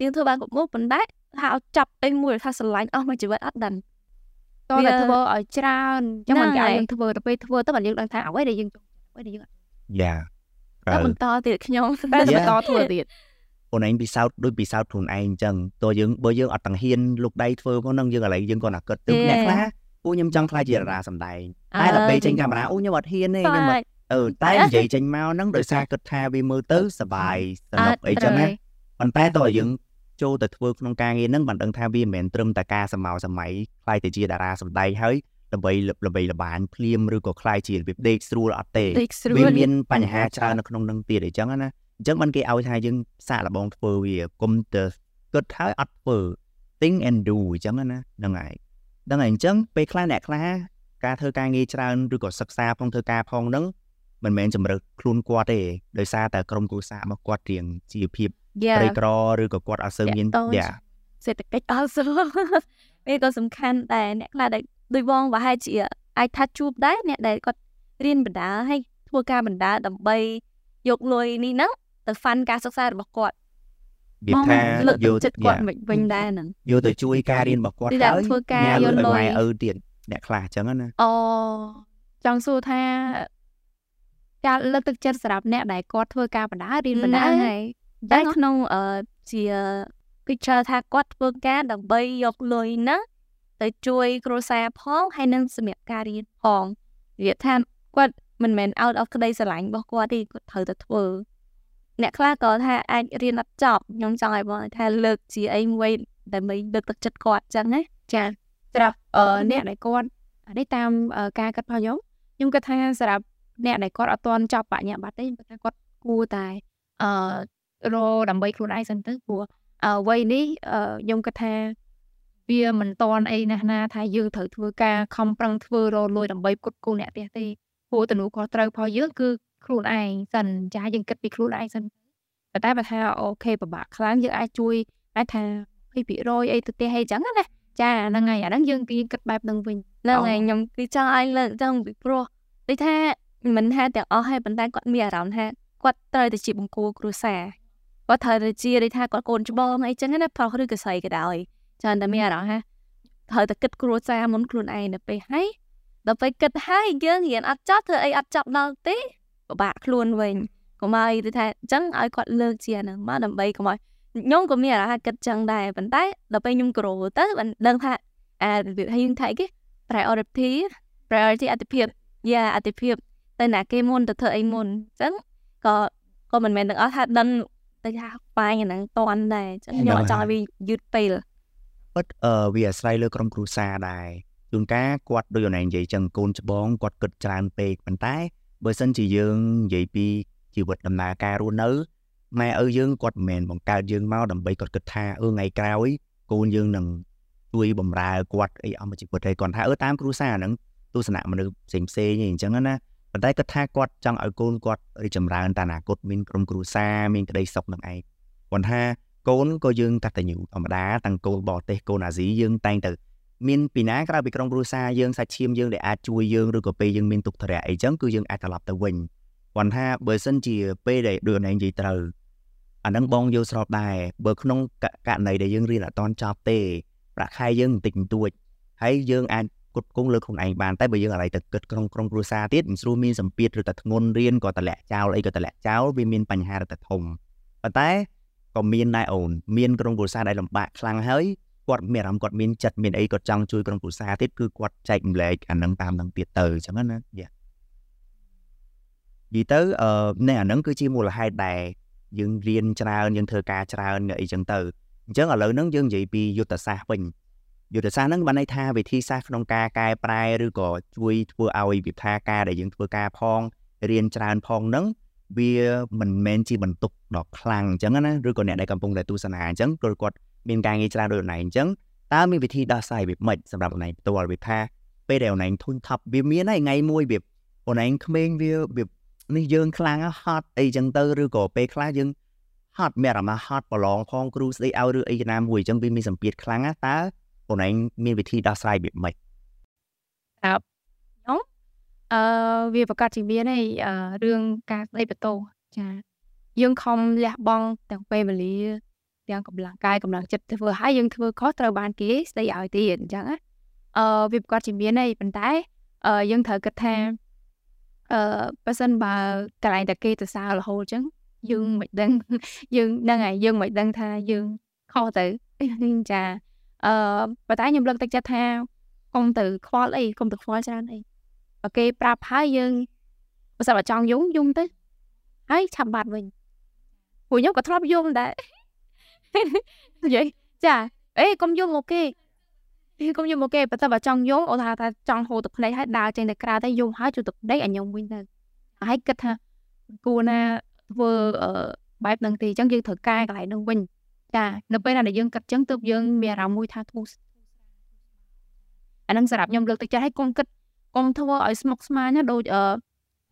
យើងធ្វើបានគ្រប់មុខប៉ុន្តែថាឲ្យចាប់អីមួយថាឆ្លាញ់អស់មួយជីវិតអត់ដឹង
តើតែធ្វើឲ្យច្រើនចឹងមិនគេឲ្យយើងធ្វើទៅពេលធ្វើទៅមិនយើងដឹងថាអ្វីដែលយើងចង់អ្វីដែលយើង
យ៉ា
តែបន្តទៀតខ្ញុំ
តែបន្តធ្វើទៀត
ខ្លួនឯងពិសោធន៍ដូចពិសោធន៍ខ្លួនឯងអញ្ចឹងតើយើងបើយើងអត់ទាំងហ៊ានលុបដៃធ្វើផងនឹងយើងឥឡូវយើងគាត់តែគិតទៅអ្នកខ្លះអូខ្ញុំចង់ខ្លាចជាតារាសម្ដែងតែដល់ពេលចេញកាមេរ៉ាអូខ្ញុំអត់ហ៊ានទេខ្ញុំអឺតែនិយាយចេញមកហ្នឹងដោយសារគិតថាវាមើលទៅសបាយសំណុកអីចឹងណាប៉ុន្តែតើយើងចូលទៅធ្វើក្នុងការងារហ្នឹងបានដឹងថាវាមិនមែនត្រឹមតែការសម័យសម័យខ្លាយទៅជាតារាសម្ដែងហើយ ដើម្បីល្បីល្បាញភ្លាមឬក៏ខ្លាយជារបៀបដេកស្រួលអត់ទេវាមានបញ្ហាច្រើននៅក្នុងនឹងទៀតអញ្ចឹងណាអញ្ចឹងបានគេឲ្យថាយើងសាកល្បងធ្វើវាគុំទៅគិតហើយអត់ធ្វើ think and do អញ្ចឹងណាហ្នឹងហើយដឹងហើយអញ្ចឹងពេលខ្លះអ្នកខ្លះការធ្វើការងារច្រើនឬក៏សិក្សាផងធ្វើការផងហ្នឹងមិនមែនជំរឿខ្លួនគាត់ទេដោយសារតែក្រុមគ្រួសាររបស់គាត់រៀងជាភាពក្រីក្រឬក៏គាត់អត់សូវមានយ៉ា
សេដ្ឋកិច្ចអត់សូវវាក៏សំខាន់ដែរអ្នកខ្លះដែល ដូចបងប្រហែលជាអាចថាជួបដែរអ្នកដែលគាត់រៀនបណ្ដាហើយធ្វើការបណ្ដាដើម្បីយកលុយនេះហ្នឹងទៅហ្វាន់ការសិក្សារបស់គាត់
វាថា
យកចិត្តគាត់មិនវិញដែរហ្នឹង
យកទៅជួយការរៀនរបស់គាត់
ហើយធ្វើការយកលុយ
ឪទៀតអ្នកខ្លះអញ្ចឹងណា
អូចង់សួរថាការលើកទឹកចិត្តសម្រាប់អ្នកដែលគាត់ធ្វើការបណ្ដារៀនបណ្ដាហើយ
តែក្នុងអឺជា picture ថាគាត់ធ្វើការដើម្បីយកលុយណា ទៅជួយគ្រួសារផងហើយនឹងសម្រាប់ការរៀនផងនិយាយថាគាត់មិនមែន out of ក្តីស្រឡាញ់របស់គាត់ទេគាត់ត្រូវតែធ្វើអ្នកខ្លះក៏ថាអាចរៀនអត់ចប់ខ្ញុំចង់ឲ្យបងថាលើកជាអីមួយដើម្បីលើកទឹកចិត្តគាត់ចឹងណា
ចាសម្រាប់អ្នកដែលគាត់នេះតាមការគិតរបស់ខ្ញុំខ្ញុំគិតថាសម្រាប់អ្នកដែលគាត់អត់ទាន់ចប់បញ្ញាបត្រទេខ្ញុំគិតថាគាត់គួរតែអឺរដើម្បីខ្លួនឯងសិនទៅព្រោះអ្វីនេះខ្ញុំគិតថា វាមិនតន់អីណាស់ណាថាយើងត្រូវធ្វើការខំប្រឹងធ្វើរលួយដើម្បីផ្គត់ផ្គង់អ្នកផ្ទះទេព្រោះទំនួលខុសត្រូវរបស់យើងគឺខ្លួនឯងសិនចាយើងគិតពីខ្លួនឯងសិនតែតែបើថាអូខេពិបាកខ្លាំងយើងអាចជួយអាចថា20%អីទៅផ្ទះអីចឹងណាចាហ្នឹងហើយអាហ្នឹងយើងគិតបែបហ្នឹងវិញ
ហ្នឹងហើយខ្ញុំគឺចង់ឲ្យលើកចឹងពីព្រោះដូចថាមិនថាទាំងអស់ហើយប៉ុន្តែគាត់មានអារម្មណ៍ថាគាត់ត្រូវតែជាបង្គោលគ្រួសារគាត់ត្រូវតែជាដូចថាគាត់កូនច្បងអីចឹងណាប្រុសឬក៏ស្រីក៏ដោយ ច្រើនតែមានអារម្មណ៍ថាត្រូវតែគិតគ្រួសារមុនខ្លួនឯងទៅពេលហើយដល់ពេលគិតហើយយើងរៀនអត់ចប់ធ្វើអីអត់ចប់ដល់ទេពិបាកខ្លួនវិញកុំឲ្យទៅថាអញ្ចឹងឲ្យគាត់លើកជាហ្នឹងមកដើម្បីកុំឲ្យខ្ញុំក៏មានអារម្មណ៍ថាគិតចឹងដែរប៉ុន្តែដល់ពេលខ្ញុំក្រោទៅបានដឹងថាអារបៀបយើងថៃគេ priority priority អតិភិបយ៉ាអតិភិបទៅណាគេមុនទៅធ្វើអីមុនអញ្ចឹងក៏ក៏មិនមែនទាំងអស់ថាដឹងទៅថាបាញ់អាហ្នឹងតន់ដែរអញ្ចឹងខ្ញុំអត់ចង់ឲ្យវាយឺតពេល
ពិតអឺវាអាស្រ័យលើក្រុមគ្រួសារដែរជួនកាលគាត់ដូចអូនឯងនិយាយចឹងកូនច្បងគាត់គិតច្រើនពេកប៉ុន្តែបើសិនជាយើងនិយាយពីជីវិតដំណើរការរស់នៅម៉ែឪយើងគាត់មិនមែនបង្កើតយើងមកដើម្បីគាត់គិតថាអឺថ្ងៃក្រោយកូនយើងនឹងជួយបំរើគាត់អីអស់មួយជីវិតទេគាត់ថាអឺតាមគ្រួសារហ្នឹងទស្សនៈមនុស្សផ្សេងផ្សេងអីអញ្ចឹងណាប៉ុន្តែគាត់ថាគាត់ចង់ឲ្យកូនគាត់រីចម្រើនតាអនាគតមានក្រុមគ្រួសារមានក្តីសុខនឹងឯងគាត់ថា កូនក៏យើងកតញ្ញូធម្មតាទាំងកូនបរទេសកូនអាស៊ីយើងតែងទៅមានពីណាក្រៅពីក្រុមគ្រួសារយើងសាច់ឈាមយើងដែលអាចជួយយើងឬក៏ពេលយើងមានទុក្ខធរៈអីចឹងគឺយើងអាចត្រឡប់ទៅវិញគាត់ថាបើសិនជាពេលដែលដូចណែនិយាយត្រូវអានឹងបងយល់ស្របដែរបើក្នុងករណីដែលយើងរៀនអត់តន់ចប់ទេប្រាក់ខែយើងបន្តិចបន្តួចហើយយើងអាចគត់គង់លើខ្លួនឯងបានតែបើយើងអាឡ័យទៅគិតក្នុងក្រុមគ្រួសារទៀតមិនស្រួលមានសម្ពាធឬតែធ្ងន់រៀនក៏តម្លាក់ចោលអីក៏តម្លាក់ចោលវាមានបញ្ហារតែធំប៉ុន្តែ ក៏មានដែរអូនមានក្រុមគ្រួសារដែលលំបាកខ្លាំងហើយគាត់មានអារម្មណ៍គាត់មានចិត្តមានអីគាត់ចង់ជួយក្រុមគ្រួសារទៀតគឺគាត់ចែករំលែកអានឹងតាមនឹងទៀតទៅអញ្ចឹងណាយ៉ានិយាយទៅអឺនេះអានឹងគឺជាមូលហេតុដែលយើងរៀនច្រើនយើងធ្វើការច្រើនអីចឹងទៅអញ្ចឹងឥឡូវហ្នឹងយើងនិយាយពីយុទ្ធសាស្ត្រវិញយុទ្ធសាស្ត្រហ្នឹងបានន័យថាវិធីសាស្ត្រក្នុងការកែប្រែឬក៏ជួយធ្វើឲ្យវិធាការដែលយើងធ្វើការផងរៀនច្រើនផងហ្នឹង វាមិនមែនជាបន្ទុកដ៏ខ្លាំងអញ្ចឹងណាឬក៏អ្នកដែលកំពុងតែទស្សនាអញ្ចឹងគាត់គាត់មានការងារច្រើនដូចណៃអញ្ចឹងតើមានវិធីដោះស្រាយវាមិនសម្រាប់ណៃផ្ទាល់វាថាពេលដែលណៃធុញថប់វាមានហើយថ្ងៃមួយវាណៃក្មេងវាវានេះយើងខ្លាំងហត់អីចឹងទៅឬក៏ពេលខ្លះយើងហត់មានអារម្មណ៍ហត់ប្រឡងផងគ្រូស្ដីឲ្យឬអីណាមួយអញ្ចឹងវាមានសម្ពាធខ្លាំងណាតើបងឯងមានវិធីដោះស្រាយវាមិ
នតើ អឺវាប្រកាសជាមានឯរឿងការស្ដីបន្ទោសចាយើងខំលះបង់ទាំងពេលវេលាទាំងកម្លាំងកាយកម្លាំងចិត្តធ្វើឲ្យយើងធ្វើខុសត្រូវបានគេស្ដីឲ្យទៀតអញ្ចឹងណាអឺវាប្រកាសជាមានឯប៉ុន្តែអឺយើងត្រូវគិតថាអឺបើសិនបើកន្លែងតែគេទៅសើររហូតអញ្ចឹងយើងមិនដឹងយើងហ្នឹងហើយយើងមិនដឹងថាយើងខុសទៅចាអឺប៉ុន្តែខ្ញុំលើកទឹកចិត្តថាកុំទៅខ្វល់អីកុំទៅខ្វល់ច្រើនអីបើ គេប្រាប់ហើយយើងបើសិនបើចង់យំយំទៅហើយឆាប់បាត់វិញពួកខ្ញុំក៏ធ្លាប់យំដែរនិយាយចាអេកុំយំអូខេកុំយំអូខេបើតែបើចង់យំអូថាថាចង់ហូរទឹកភ្នែកហើយដើរចេញទៅក្រៅទៅយំហើយជួយទឹកភ្នែកឲ្យខ្ញុំវិញទៅហើយគិតថាគួរណាធ្វើបែបហ្នឹងទេអញ្ចឹងយើងត្រូវកែកន្លែងហ្នឹងវិញចានៅពេលណាដែលយើងគិតអញ្ចឹងទើបយើងមានអារម្មណ៍មួយថាធូរអាហ្នឹងសម្រាប់ខ្ញុំលើកទឹកចិត្តឲ្យកុំគិត កុំធ្វើឲ្យស្មុគស្មាញណាដូចអឺ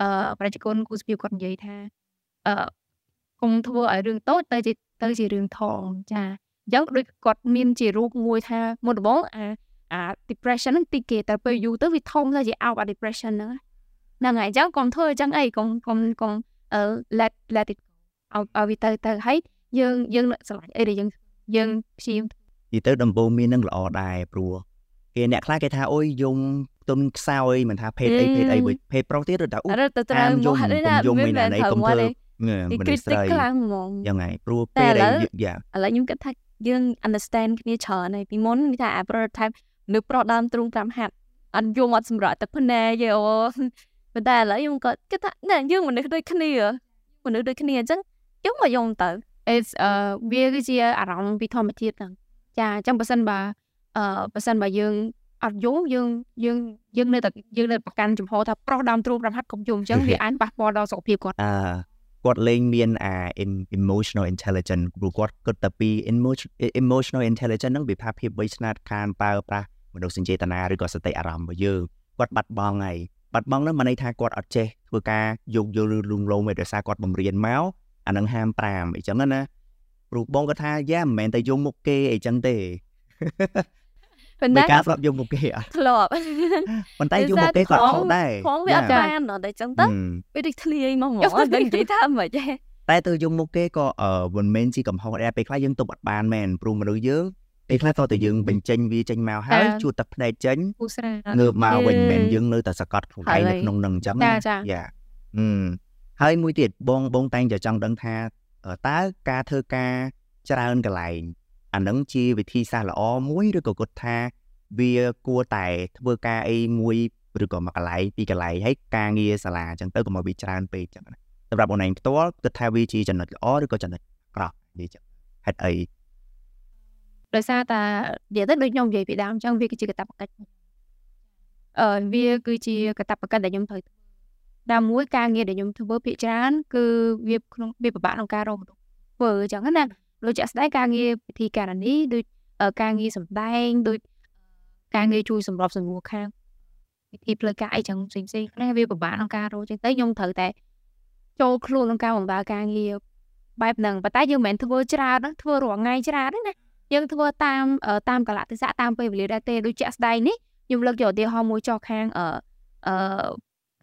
អឺប្រជាជនគូស្ពីគាត់និយាយថាអឺកុំធ្វើឲ្យរឿងតូចទៅជាទៅជារឿងធំចាអញ្ចឹងដូចគាត់មានជារូបមួយថាមុនដំបូងអាអា depression ហ្នឹងទីគេតែពេលយូរទៅវាធំទៅជា out អា depression ហ្នឹងហ្នឹងហើយអញ្ចឹងកុំធ្វើអញ្ចឹងអីកុំកុំកុំ let let it ឲ្យឲ្យវាទៅទៅហើយយើងយើងស្រឡាញ់អីដែលយើងយើងព្យាយាម
និយាយទៅដំបូងមាននឹងល្អដែរព្រោះគេអ្នកខ្លះគេថាអូយយំ ទុនខ្សោយមិនថាភេទអីភេទអីភេទប្រុសទៀតឬថាអូ
ទៅត្រូវ
យំយំមិនណានេះកុំធ្វើ
មនុស្សស្រីខ្លាំងហ្មង
យ៉ាងហ្នឹងព្រោះពេលដែលយ៉ា
ឥឡូវខ្ញុំគិតថាយើង understand គ្នាច្រើនហើយពីមុនថា prototype នៅប្រុសដើមទ្រូង5ហាត់អត់យំអត់សម្រាប់ទឹកភ្នែកយអូប៉ុន្តែឥឡូវខ្ញុំក៏គិតថាណែយើងមនុស្សដូចគ្នាមនុស្សដូចគ្នាអញ្ចឹងយើងមកយំទៅ it's អឺវាគឺជាអារម្មណ៍ពីធម្មជាតិហ្នឹងចាអញ្ចឹងបើសិនបើអឺបើសិនបើយើង អត់យំយើងយើងយើងនៅតែយើងនៅប្រកាន់ចំហថាប្រុសដើមទ្រូង5ហាត់កុំយំអញ្ចឹងវាអាចប៉ះពាល់ដល់សុខភាពគាត់
អឺគាត់លេងមានអា emotional intelligence ព្រោះគាត់គិតតែពី emotional intelligence ហ្នឹងវាផាភាពវៃឆ្នាតខានបើប្រាស់មនោសញ្ចេតនាឬក៏សតិអារម្មណ៍របស់យើងគាត់បាត់បង់ហើយបាត់បង់ហ្នឹងមិនន័យថាគាត់អត់ចេះធ្វើការយោគយល់ឬលួងលោមឯដោយសារគាត់បំរៀនមកអានឹងហាម5អីចឹងណាព្រោះបងគាត់ថាយ៉ាមិនមែនតែយំមុខគេអីចឹងទេ ប៉ុន្តែការស្លាប់យំមុខគេអត់
ធ្លាប់
ប៉ុន្តែយំមុខគេគាត់ខុសដែរ
ផងវាអត់បានដល់តែចឹងទៅវាដូចធ្លាយមកហ្មងដឹងនិយាយថាមិនទេ
តែទៅយំមុខគេក៏មិនមែនជាកំហុសដែរពេលខ្លះយើងទប់អត់បានមែនព្រោះមនុស្សយើងពេលខ្លះតើតើយើងបញ្ចេញវាចេញមកហើយជួតតែភ្នែកចេញ
ពូស្រា
ងើបមកវិញមិនមែនយើងនៅតែសកត់ខ្លួនឯងនៅក្នុងនឹងអញ្ចឹងយ៉ាហឹមហើយមួយទៀតបងបងតែងតែចង់ដឹងថាតើការធ្វើការច្រើនកន្លែង អានឹងជាវិធីសាស្ត្រល្អមួយឬក៏គាត់ថាវាគួរតែធ្វើការអីមួយឬក៏មួយកន្លែងពីរកន្លែងហើយការងារសាលាអញ្ចឹងទៅកុំឲ្យវាច្រើនពេកអញ្ចឹងណាសម្រាប់អូនឯងផ្ទាល់គិតថាវាជាចំណុចល្អឬក៏ចំណុចអាក្រក់និយាយចឹងហេតុអី
ដោយសារតានិយាយទៅដូចខ្ញុំនិយាយពីដើមអញ្ចឹងវាគឺជាកតាបកិច្ចអឺវាគឺជាកតាបកិច្ចដែលខ្ញុំត្រូវធ្វើតាមមួយការងារដែលខ្ញុំធ្វើភាគច្រើនគឺវាក្នុងវាពិបាកក្នុងការរកមនុស្សធ្វើអញ្ចឹងណា ដូចជាក់ស្ដែងការងារពិធីការនីដូចការងារសម្ដែងដូចការងារជួយសម្របសម្រួលខាងពិធីផ្លូវការអីចឹងផ្សេងផ្សេងខ្លះវាពិបាកក្នុងការរកចឹងទៅខ្ញុំត្រូវតែចូលខ្លួនក្នុងការបម្រើការងារបែបហ្នឹងប៉ុន្តែយើងមិនមែនធ្វើច្រើនធ្វើរាល់ថ្ងៃច្រើនទេណាយើងធ្វើតាមតាមកលៈទេសៈតាមពេលវេលាដែរទេដូចជាក់ស្ដែងនេះខ្ញុំលើកយកឧទាហរណ៍មួយចោះខាងអឺអឺ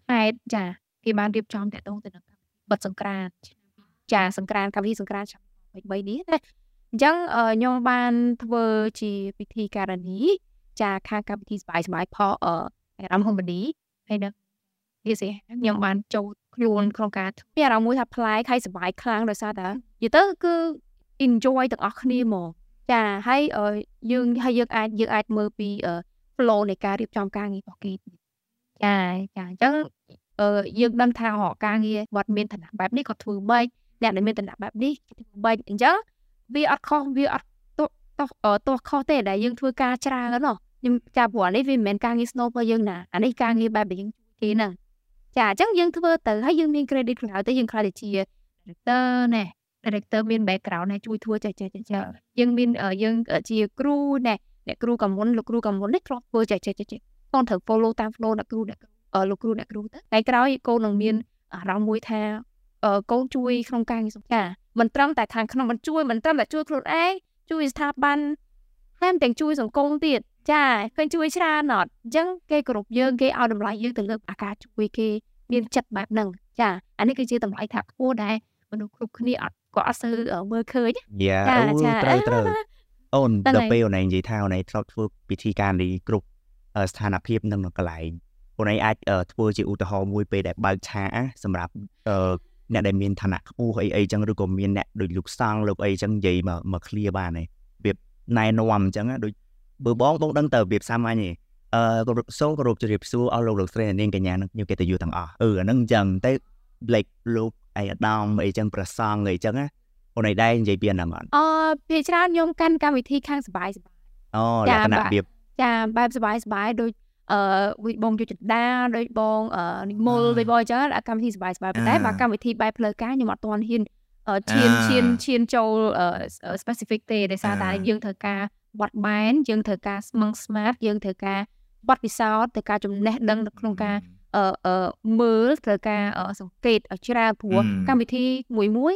ខេត្តចាគេបានរៀបចំតាក់ទងទៅនឹងបិទសង្ក្រានចាសង្ក្រានកម្មវិធីសង្ក្រានឆ្នាំ 23នេះណាអញ្ចឹងខ្ញុំបានធ្វើជាពិធីការនីចាខាងកម្មវិធីសบายសบายផលអឺអារម្មណ៍ហុំបឌីហើយនៅវាសិខ្ញុំបានចូល ខ្លួនក្នុងការមានអារម្មណ៍មួយថាប្លែកហើយសប្បាយខ្លាំងដោយសារតែនិយាយទៅគឺ enjoy ទាំងអស់គ្នាហ្មងចាហើយយើងហើយយើងអាចយើងអាចមើលពី flow នៃការរៀបចំការងាររបស់គេចាចាអញ្ចឹងអឺយើងដឹងថារកការងារបាត់មានឋានៈបែបនេះក៏ធ្វើបែប អ្នកដែលមានឋានៈបែបនេះធ្វើបែបអញ្ចឹងវាអត់ខុសវាអត់ទោះទោះខុសទេដែលយើងធ្វើការច្រើនណោះខ្ញុំចាប់ព្រោះនេះវាមិនមែនការងារ snow របស់យើងណាអានេះការងារបែបដែលយើងជួយគេហ្នឹងចាអញ្ចឹងយើងធ្វើទៅហើយយើងមាន credit ក្រៅទៅយើងខ្លាចទៅជា director ណែ director មាន background ណែជួយធ្វើចេះចេះចេះយើងមានយើងជាគ្រូណែអ្នកគ្រូកំមុនលោកគ្រូកំមុននេះធ្លាប់ធ្វើចេះចេះចេះកូនត្រូវ follow តាម flow អ្នកគ្រូអ្នកលោកគ្រូអ្នកគ្រូទៅថ្ងៃក្រោយកូននឹងមានអារម្មណ៍មួយថា កូនជួយក្នុងការងារសម្ការមិនត្រឹមតែខាងក្នុងមិនជួយមិនត្រឹមតែជួយខ្លួនឯងជួយស្ថាប័នថែមទាំងជួយសង្គមទៀតចាឃើញជួយច្រើនអត់អញ្ចឹងគេគោរពយើងគេឲ្យតម្លៃយើងទៅលើអាការជួយគេមានចិត្តបែបហ្នឹងចាអានេះគឺជាតម្លៃថាខ្ពស់ដែរមនុស្សគ្រប់គ្នាអត់ក៏អត់សូវមើលឃើញ
យ៉ាត្រូវត្រូវអូនដល់ពេលអូនឯងនិយាយថាអូនឯងធ្លាប់ធ្វើពិធីការនេះគ្រប់ស្ថានភាពនឹងកន្លែងអូនឯងអាចធ្វើជាឧទាហរណ៍មួយពេលដែលបើកឆាសម្រាប់ អ្នកដែលមានឋានៈខ្ពស់អីអីចឹងឬក៏មានអ្នកដូចលោកសង្ឃលោកអីចឹងនិយាយមកមក clear បានទេរបៀបណែនាំអញ្ចឹងដូចបើបងបងដឹងទៅរបៀបសាមញ្ញទេអឺសូមគោរពជម្រាបសួរអស់លោកលោកស្រីនាងកញ្ញានិងខ្ញុំកិត្តិយសទាំងអស់អឺអាហ្នឹងអញ្ចឹងតែ Blake លោកអីអាដាមអីចឹងប្រសងអីចឹងណាអូនឯដែរនិយាយពីអាហ្នឹងអត់
អឺភាគច្រើនខ្ញុំកាន់កម្មវិធីខាងសបាយសបាយ
អូលក្ខណៈរបៀប
ចាបែបសបាយសបាយដូច អឺវិបងយុជដាដូចបងនិមលដូចបងអញ្ចឹងកម្មវិធីសបាយសបាយប៉ុន្តែបើកម្មវិធីបែបផ្លូវការខ្ញុំអត់ទាន់ហ៊ានឈានឈានឈានចូល specific ទេដោយសារតែយើងត្រូវការបត់បែនយើងត្រូវការស្មឹង smart យើងត្រូវការបត់ពិសោធន៍ត្រូវការចំណេះដឹងនៅក្នុងការអឺមើលត្រូវការសង្កេតឲ្យច្រើនព្រោះកម្មវិធីមួយមួយ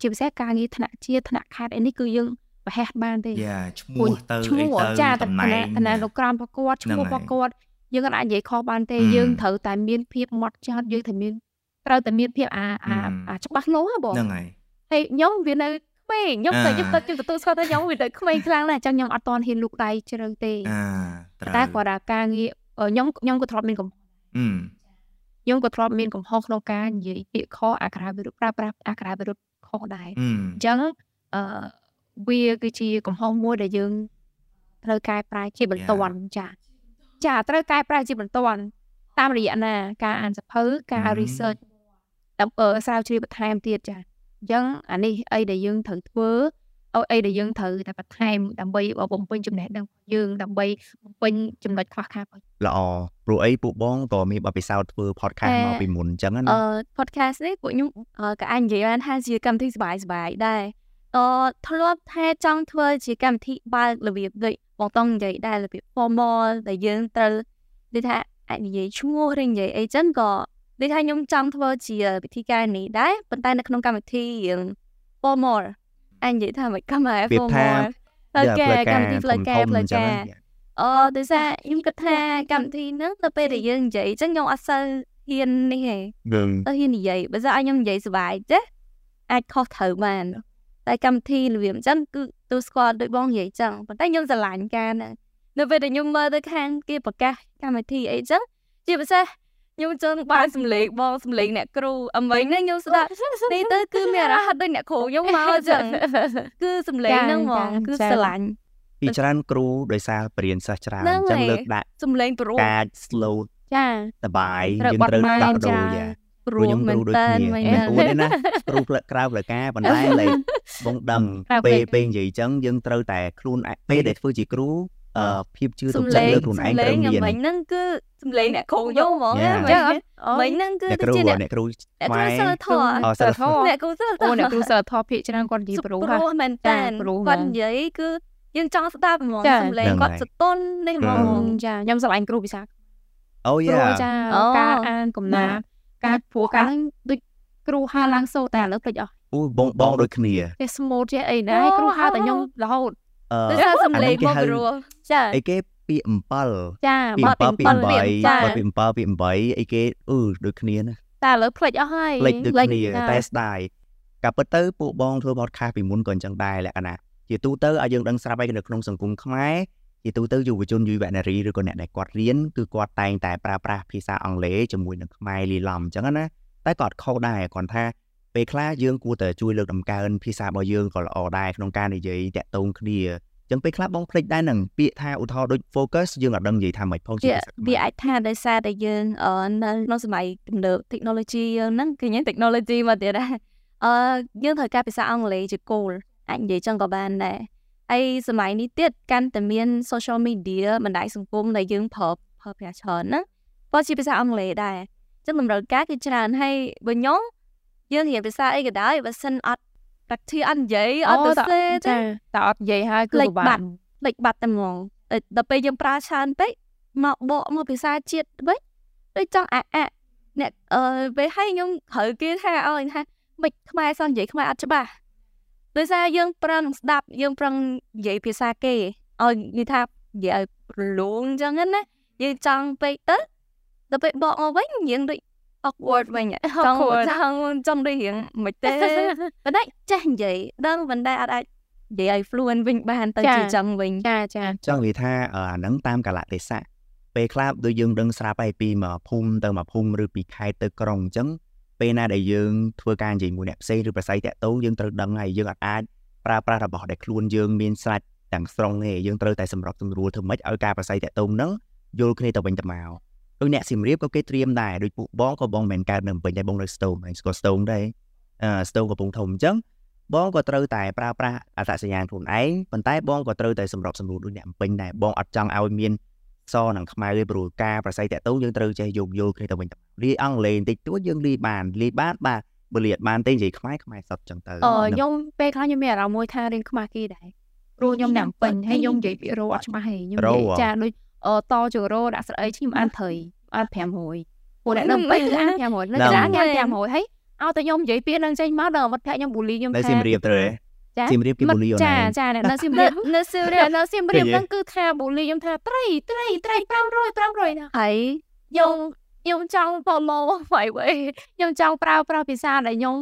ជាពិសេសការងារថ្នាក់ជាតិថ្នាក់ខេត្តអីនេះគឺយើង ប្រហែសបានទេ
យ៉ាឈ្មោះទៅ
ឈ្មោះចាតំណែងតំណែងលោកក្រមប្រកួតឈ្មោះប្រកួតយើងអាចនិយាយខុសបានទេយើងត្រូវតែមានភាពម៉ត់ចត់យើងត្រូវមានត្រូវតែមានភាពអាអាច្បាស់លាស់ហ៎បង
ហ្នឹងហើយ
ហើយខ្ញុំវានៅក្មេងខ្ញុំទៅខ្ញុំទៅទទួលស្គាល់ថាខ្ញុំវាទៅក្មេងខ្លាំងណាស់អញ្ចឹងខ្ញុំអត់តន់ហ៊ានលូកដៃជ្រៅទេតែគាត់ថាការងារខ្ញុំខ្ញុំក៏ធ្លាប់មានកំហុសខ្ញុំក៏ធ្លាប់មានកំហុសក្នុងការនិយាយពាក្យខុសអាក្រាវិរុទ្ធប្រើប្រាស់អាក្រាវិរុទ្ធខុសដែរអញ្ចឹងអឺ វាគឺជាកំហុសមួយដែលយើងត្រូវកែប្រែជាបន្ទាន់ចាចាត្រូវកែប្រែជាបន្ទាន់តាមរយៈណា ការអានសភៅការ research ដើម្បីស្រាវជ្រាវបន្ថែមទៀតចាអញ្ចឹងអានេះអីដែលយើងត្រូវធ្វើអអីដែលយើងត្រូវតែបន្ថែមដើម្បីបំពេញចំណេះដឹងរបស់យើងដើម្បីបំពេញចំណុចខ្វះខាតរបស់
ល្អព្រោះអីពួកបងក៏មានបទពិសោធន៍ធ្វើ podcast មកពីមុនអញ្ចឹងណា
អឺ podcast នេះពួកខ្ញុំក៏អាចនិយាយបានថាជាកម្មវិធីសบายសบายដែរអឺ ធ្លាប់ថាចង់ធ្វើជាកម្មវិធីបើករបៀបដូចបងតង់និយាយដែររបៀប formal ដែលយើងត្រូវដូចថាអាចនិយាយឈ្មោះឬនិយាយអីចឹងក៏ដូចថាខ្ញុំចង់ធ្វើជាវិធីការនេះដែរប៉ុន្តែនៅក្នុងកម្មវិធីរៀង formal អញនិយាយថាមិនកម្មវិធី formal
ផ្លូវការកម្មវិធី
ផ្លូវការផ្លូវការអូដូចថាខ្ញុំគិតថាកម្មវិធីហ្នឹងទៅពេលដែលយើងនិយាយចឹងខ្ញុំអត់សូវហ៊ាននេះទេទៅហ៊ាននិយាយបើស្អីខ្ញុំនិយាយសុបាយចេះអាចខុសត្រូវបាន តែកម្មវិធីរបៀបអញ្ចឹងគឺទូស្គាល់ដូចបងនិយាយចឹងប៉ុន្តែខ្ញុំស្រឡាញ់ការហ្នឹងនៅពេលដែលខ្ញុំមើលទៅខាងគេប្រកាសកម្មវិធីអីចឹងជាពិសេសខ្ញុំចង់បានសម្លេងបងសម្លេងអ្នកគ្រូអមិញហ្នឹងខ្ញុំស្ដាប់នេះទៅគឺមានអារម្មណ៍ដូចអ្នកគ្រូខ្ញុំមកចឹងគឺសម្លេងហ្នឹងហ្មងគឺស្រឡាញ់
ពីច្រើនគ្រូដោយសារបរៀនសិស្សច្រើនអញ្ចឹងលើកដាក់
សម្លេងព្រោះ
ការ slow
ចា
សបាយយើងត្រូវដាក់ដូរយ៉ា
ព្រោះខ្ញុំគ្រូដូចគ្នា
មិនអួតទេណាគ្រូផ្លឹកក្រៅផ្លឹកការប៉ុន្តែលេបងដឹងពេលពេលនិយាយអញ្ចឹងយើងត្រូវតែខ្លួនពេលដែលធ្វើជាគ្រូអឺភាពជឿទុកចិត្តលើខ្លួនឯងត្រូវមាន
មិញហ្នឹងគឺសំឡេងអ្នកគ្រូយកហ្មងអញ្ចឹងមិញហ្នឹងគឺ
ជាអ្នកគ្រូ
អ្នកគ្រូសិលធម៌
សិលធម៌
អ្នកគ្រូសិលធម៌អូអ្នកគ្រូសិលធម៌ភាគច្រើនគាត់និយាយព្រោះព្រោះមែនតើគាត់និយាយគឺយើងចង់ស្ដាប់ហ្មងសំឡេងគាត់សតុននេះហ្មងចាខ្ញុំស្រឡាញ់គ្រូភាសា
អូយ៉ា
ចាការអានកំណាព្យ ការព្រោះកាលហ្នឹងដូចគ្រូហៅឡើងសូតែឥឡូវភ្លេចអស់
អូបងបងដូចគ្នា
ចេះ smooth ចេះអីណាគ្រូហៅតែខ្ញុំរហូតអឺតែសំឡេងមកព្រោះ
ចាអីគេពាក្យ
7ចា
បទពាក្យ8ចាបទពាក្យ7ពាក្យ8អីគេអឺដូចគ្នាណា
តែឥឡូវភ្លេចអស់ហើយ
ភ្លេចដូចគ្នាតែស្ដាយកាពិតទៅពួកបងធ្វើ podcast ពីមុនក៏អញ្ចឹងដែរលក្ខណៈជាទូទៅឲ្យយើងដឹងស្រាប់ហើយនៅក្នុងសង្គមខ្មែរ ជាទូទៅយុវជនយុវនារីឬក៏អ្នកដែលគាត់រៀនគឺគាត់តែងតែប្រើប្រាស់ភាសាអង់គ្លេសជាមួយនឹងខ្មែរលាយឡំអញ្ចឹងណាតែក៏អត់ខុសដែរគ្រាន់ថាពេលខ្លះយើងគួរតែជួយលើកដំកើងភាសារបស់យើងក៏ល្អដែរក្នុងការនិយាយតាក់ទងគ្នាចឹងពេលខ្លះបងភ្លេចដែរនឹងពាក្យថាឧទាហរណ៍ដូច focus យើងអត់ដឹងនិយាយថាម៉េចផងជា
វាអាចថាដោយសារតែយើងនៅក្នុងសម័យទំនើប technology យើងហ្នឹងគឺយើង technology មកទៀតដែរអឺយើងត្រូវការភាសាអង់គ្លេសជាគោលអាចនិយាយចឹងក៏បានដែរ ហើយសម័យនេះទៀតកាន់តែមាន social media បណ្ដាញសង្គមដែលយើងប្រើប្រើប្រាស់ច្រើនណាក៏ជាភាសាអង់គ្លេសដែរចឹងតម្រូវការគឺច្រើនហើយបើខ្ញុំយើងរៀនភាសាអីក៏ដោយបើសិនអត់ practice អត់និយាយអត់ទៅសេ
ទេតែអត់និយាយហើយគឺពិបាក
លេចបាត់តែហ្មងដល់ពេលយើងប្រើច្រើនពេកមកបកមកភាសាជាតិវិញដូចចង់អាក់អាក់អ្នកអឺពេលឲ្យខ្ញុំត្រូវគេថាឲ្យថាមិនខ្មែរសោះនិយាយខ្មែរអត់ច្បាស់ ដោយសារយើងប្រឹងស្ដាប់យើងប្រឹងនិយាយភាសាគេឲ្យនិយាយថានិយាយឲ្យរលូនអញ្ចឹងណាយើងចង់ពេកទៅដល់ពេលបកមកវិញយើងដូច awkward វិញចង់ចង់ចង់ដូចរៀងមិនទេប៉ុន្តែចេះនិយាយដឹងប៉ុន្តែអត់អាចនិយាយឲ្យ fluent វិញបានទៅជាចឹងវិញ
ចាចា
ចង់និយាយថាអាហ្នឹងតាមកលៈទេសៈពេលខ្លះដូចយើងដឹងស្រាប់ហើយពីមកភូមិទៅមកភូមិឬពីខេត្តទៅក្រុងអញ្ចឹង ពេលណាដែលយើងធ្វើការនិយាយមួយអ្នកផ្សេងឬប្រស័យតាក់ទងយើងត្រូវដឹងហើយយើងអាចប្រើប្រាស់របស់ដែលខ្លួនយើងមានស្រេចទាំងស្រុងទេយើងត្រូវតែសម្របសម្រួលធ្វើម៉េចឲ្យការប្រស័យតាក់ទងហ្នឹងយល់គ្នាទៅវិញទៅមកដូចអ្នកសៀមរាបក៏គេត្រៀមដែរដូចពួកបងក៏បងមិនកើតនៅពេញដែរបងនៅស្ទងហើយស្គាល់ស្ទងដែរអឺស្ទងកំពង់ធំអញ្ចឹងបងក៏ត្រូវតែប្រើប្រាស់អត្តសញ្ញាណខ្លួនឯងប៉ុន្តែបងក៏ត្រូវតែសម្របសម្រួលដូចអ្នកពេញដែរបងអត់ចង់ឲ្យមាន សនិងខ្មៅទេព្រោះការប្រស័យតាក់ទងយើងត្រូវចេះយោគយល់គ្នាទៅវិញទៅលាអង់គ្លេសបន្តិចតួចយើងលាបានលាបានបាទបើលាបានទេនិយាយខ្មែរខ្មែរសុទ្ធចឹងទៅ
អឺខ្ញុំពេលខ្លះខ្ញុំមានអារម្មណ៍មួយថារៀនខ្មែរគេដែរព្រោះខ្ញុំអ្នកពេញហើយខ្ញុំនិយាយពាក្យរោអត់ច្បាស់ទេខ្ញុំនិយាយចាដូចតជរោដាក់ស្រីខ្ញុំអានត្រីអាន500ពួកអ្នកនៅពេញអាន500នៅចាអាន500ហើយឲ្យតែខ្ញុំនិយាយពាក្យនឹងចេញមកដល់មិត្តភក្តិខ្ញុំបូលីខ្ញុំ
ថានៅសៀមរាបត្រូវទេ សៀមរាបគេបូលីអូន
ចាចានៅសៀមរាបនៅសៀមរាបនៅសៀមរាបហ្នឹងគឺថាបូលីខ្ញុំថាត្រីត្រីត្រី500 500ណា
ហើយ
ខ្ញុំខ្ញុំចង់ follow អ្វីខ្ញុំចង់ប្រើប្រាស់ភាសាដែលខ្ញុំ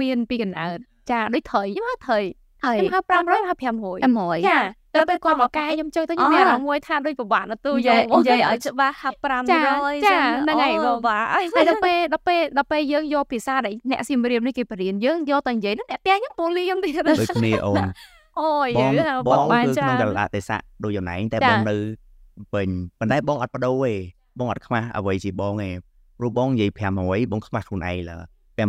មានពីកណ្ដាលចាដូចត្រីខ្ញុំហៅត្រីខ្ញុំហៅ500ហៅ500 500ចា ដល់ពេលគាត់មកកែខ្ញុំជើទៅខ្ញុំមានអារម្មណ៍មួយថាដូចពិបាកនៅទូ
យកនិយាយឲ្យច្បាស់ហាប់500
ចាហ្នឹងហើយពិបាកហើយដល់ពេលដល់ពេលដល់ពេលយើងយកភាសាដែលអ្នកសៀមរាបនេះគេបរៀនយើងយកទៅនិយាយនោះអ្នកផ្ទះខ្ញុំពូលីខ្ញុំទៀត
ដូចគ្នាអូន
អូយ
បងបងគឺក្នុងកលៈទេសៈដូចចំណែងតែបងនៅពេញប៉ុន្តែបងអត់បដូរទេបងអត់ខ្មាស់អ្វីជាបងទេព្រោះបងនិយាយ500បងខ្មាស់ខ្លួនឯងលើ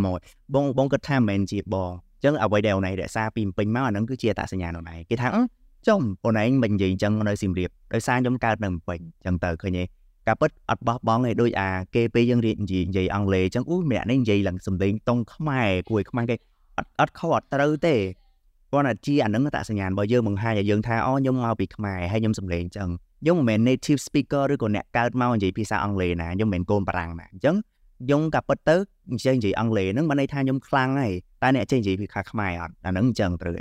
500បងបងគិតថាមិនមែនជាបងអញ្ចឹងអ្វីដែលអូនឯងរក្សាពីពេញមកអាហ្នឹងគឺជាអត្តសញ្ញាណអូនឯងគេថា ចំអូនឯងមិននិយាយអញ្ចឹងនៅសៀមរាបដោយសារខ្ញុំកើតនៅភ្នំពេញអញ្ចឹងទៅឃើញទេការពិតអត់បោះបង់ឯដូចអាគេពេលយើងរៀននិយាយនិយាយអង់គ្លេសអញ្ចឹងអូម្នាក់នេះនិយាយឡើងសំឡេងតុងខ្មែរគួយខ្មែរគេអត់អត់ខុសអត់ត្រូវទេគាត់អាជាអានឹងតសញ្ញាណរបស់យើងបង្ហាញឲ្យយើងថាអូខ្ញុំមកពីខ្មែរហើយខ្ញុំសំឡេងអញ្ចឹងខ្ញុំមិនមែន native speaker ឬក៏អ្នកកើតមកនិយាយភាសាអង់គ្លេសណាខ្ញុំមិនមែនកូនបារាំងណាអញ្ចឹងខ្ញុំក៏ពិតទៅនិយាយនិយាយអង់គ្លេសហ្នឹងមិនន័យថាខ្ញុំខ្លាំងហើយតែអ្នកចេះនិយាយភាសាខ្មែរអត់អាហ្នឹងអញ្ចឹងត្រូវ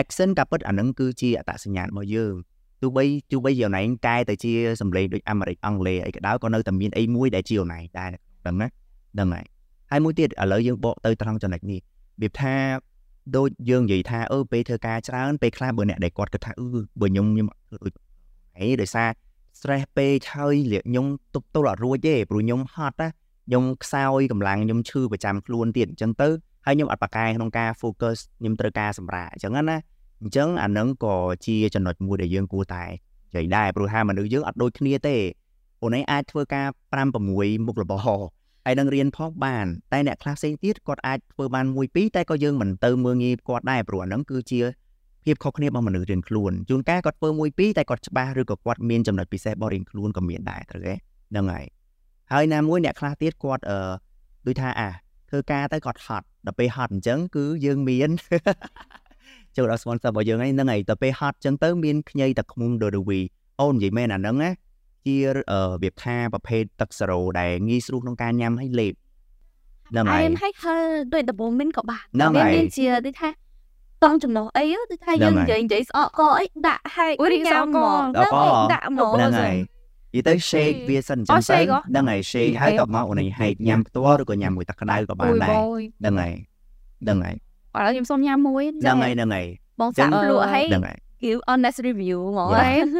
accent ក៏ពិតអានឹងគឺជាអត្តសញ្ញាណរបស់យើងទោះបីទោះបីជាអូនឯងកែទៅជាសម្លេងដូចអាមេរិកអង់គ្លេសអីក៏ដោយក៏នៅតែមានអីមួយដែលជាអូនឯងដែរដឹងណាដឹងហើយហើយមួយទៀតឥឡូវយើងបកទៅត្រង់ចំណុចនេះវាថាដូចយើងនិយាយថាអឺពេលធ្វើការច្រើនពេលខ្លះបើអ្នកដែលគាត់គិតថាអឺបើខ្ញុំខ្ញុំដូចអីដោយសារ stress ពេកហើយលាកខ្ញុំទប់ទល់អត់រួចទេព្រោះខ្ញុំហត់ណាខ្ញុំខ្សោយកម្លាំងខ្ញុំឈឺប្រចាំខ្លួនទៀតអញ្ចឹងទៅ ហើយខ្ញុំអត់បកកែក្នុងការ focus ខ្ញុំត្រូវការសម្រាកអញ្ចឹងណាអញ្ចឹងអានឹងក៏ជាចំណុចមួយដែលយើងគួរតែនិយាយដែរព្រោះថាមនុស្សយើងអត់ដូចគ្នាទេអូនឯងអាចធ្វើការ5 6មុខរបរហើយនឹងរៀនផងបានតែអ្នកខ្លះផ្សេងទៀតគាត់អាចធ្វើបានមួយពីរតែក៏យើងមិនទៅមើងងាយគាត់ដែរព្រោះអានឹងគឺជាភាពខុសគ្នារបស់មនុស្សរៀនខ្លួនជួនកាលគាត់ធ្វើមួយពីរតែគាត់ច្បាស់ឬក៏គាត់មានចំណុចពិសេសរបស់រៀនខ្លួនក៏មានដែរត្រូវទេហ្នឹងហើយហើយណាមួយអ្នកខ្លះទៀតគាត់អឺដូចថាអា ធ្វើការទៅគាត់ហត់ដល់ពេលហត់អញ្ចឹងគឺយើងមានចូលដល់ sponsor របស់យើងហ្នឹងហើយដល់ពេលហត់អញ្ចឹងទៅមានខ្ញីទឹកឃ្មុំ Dodovi អូននិយាយមែនអាហ្នឹងណាជារបៀបថាប្រភេទទឹកសេរ៉ូដែលងាយស្រួលក្នុងការញ៉ាំហើយលេប
ហ្នឹងហើយហើយហើយដោយដំបូងមិនក៏បាន
មាន
ជាដូចថាតង់ចំណុះអីដូចថាយើងនិយាយនិយាយស្អកកអីដាក់ហើយ
រីសមក
ដាក់មក
ហ្នឹងហើយ និយាយទៅ shake វាសិនចឹងទៅហ្នឹងហើយ shake ហើយក៏មកអូនឯងហែកញ៉ាំផ្ទាល់ឬក៏ញ៉ាំមួយទឹកក្តៅក៏បានដែរហ្នឹងហើយហ្នឹងហើយ
ឥឡូវខ្ញុំសុំញ៉ាំមួយ
ហ្នឹងហើយហ្នឹងហើយ
បងសាក់ភ្លក់ហើយ give honest review ហ្មង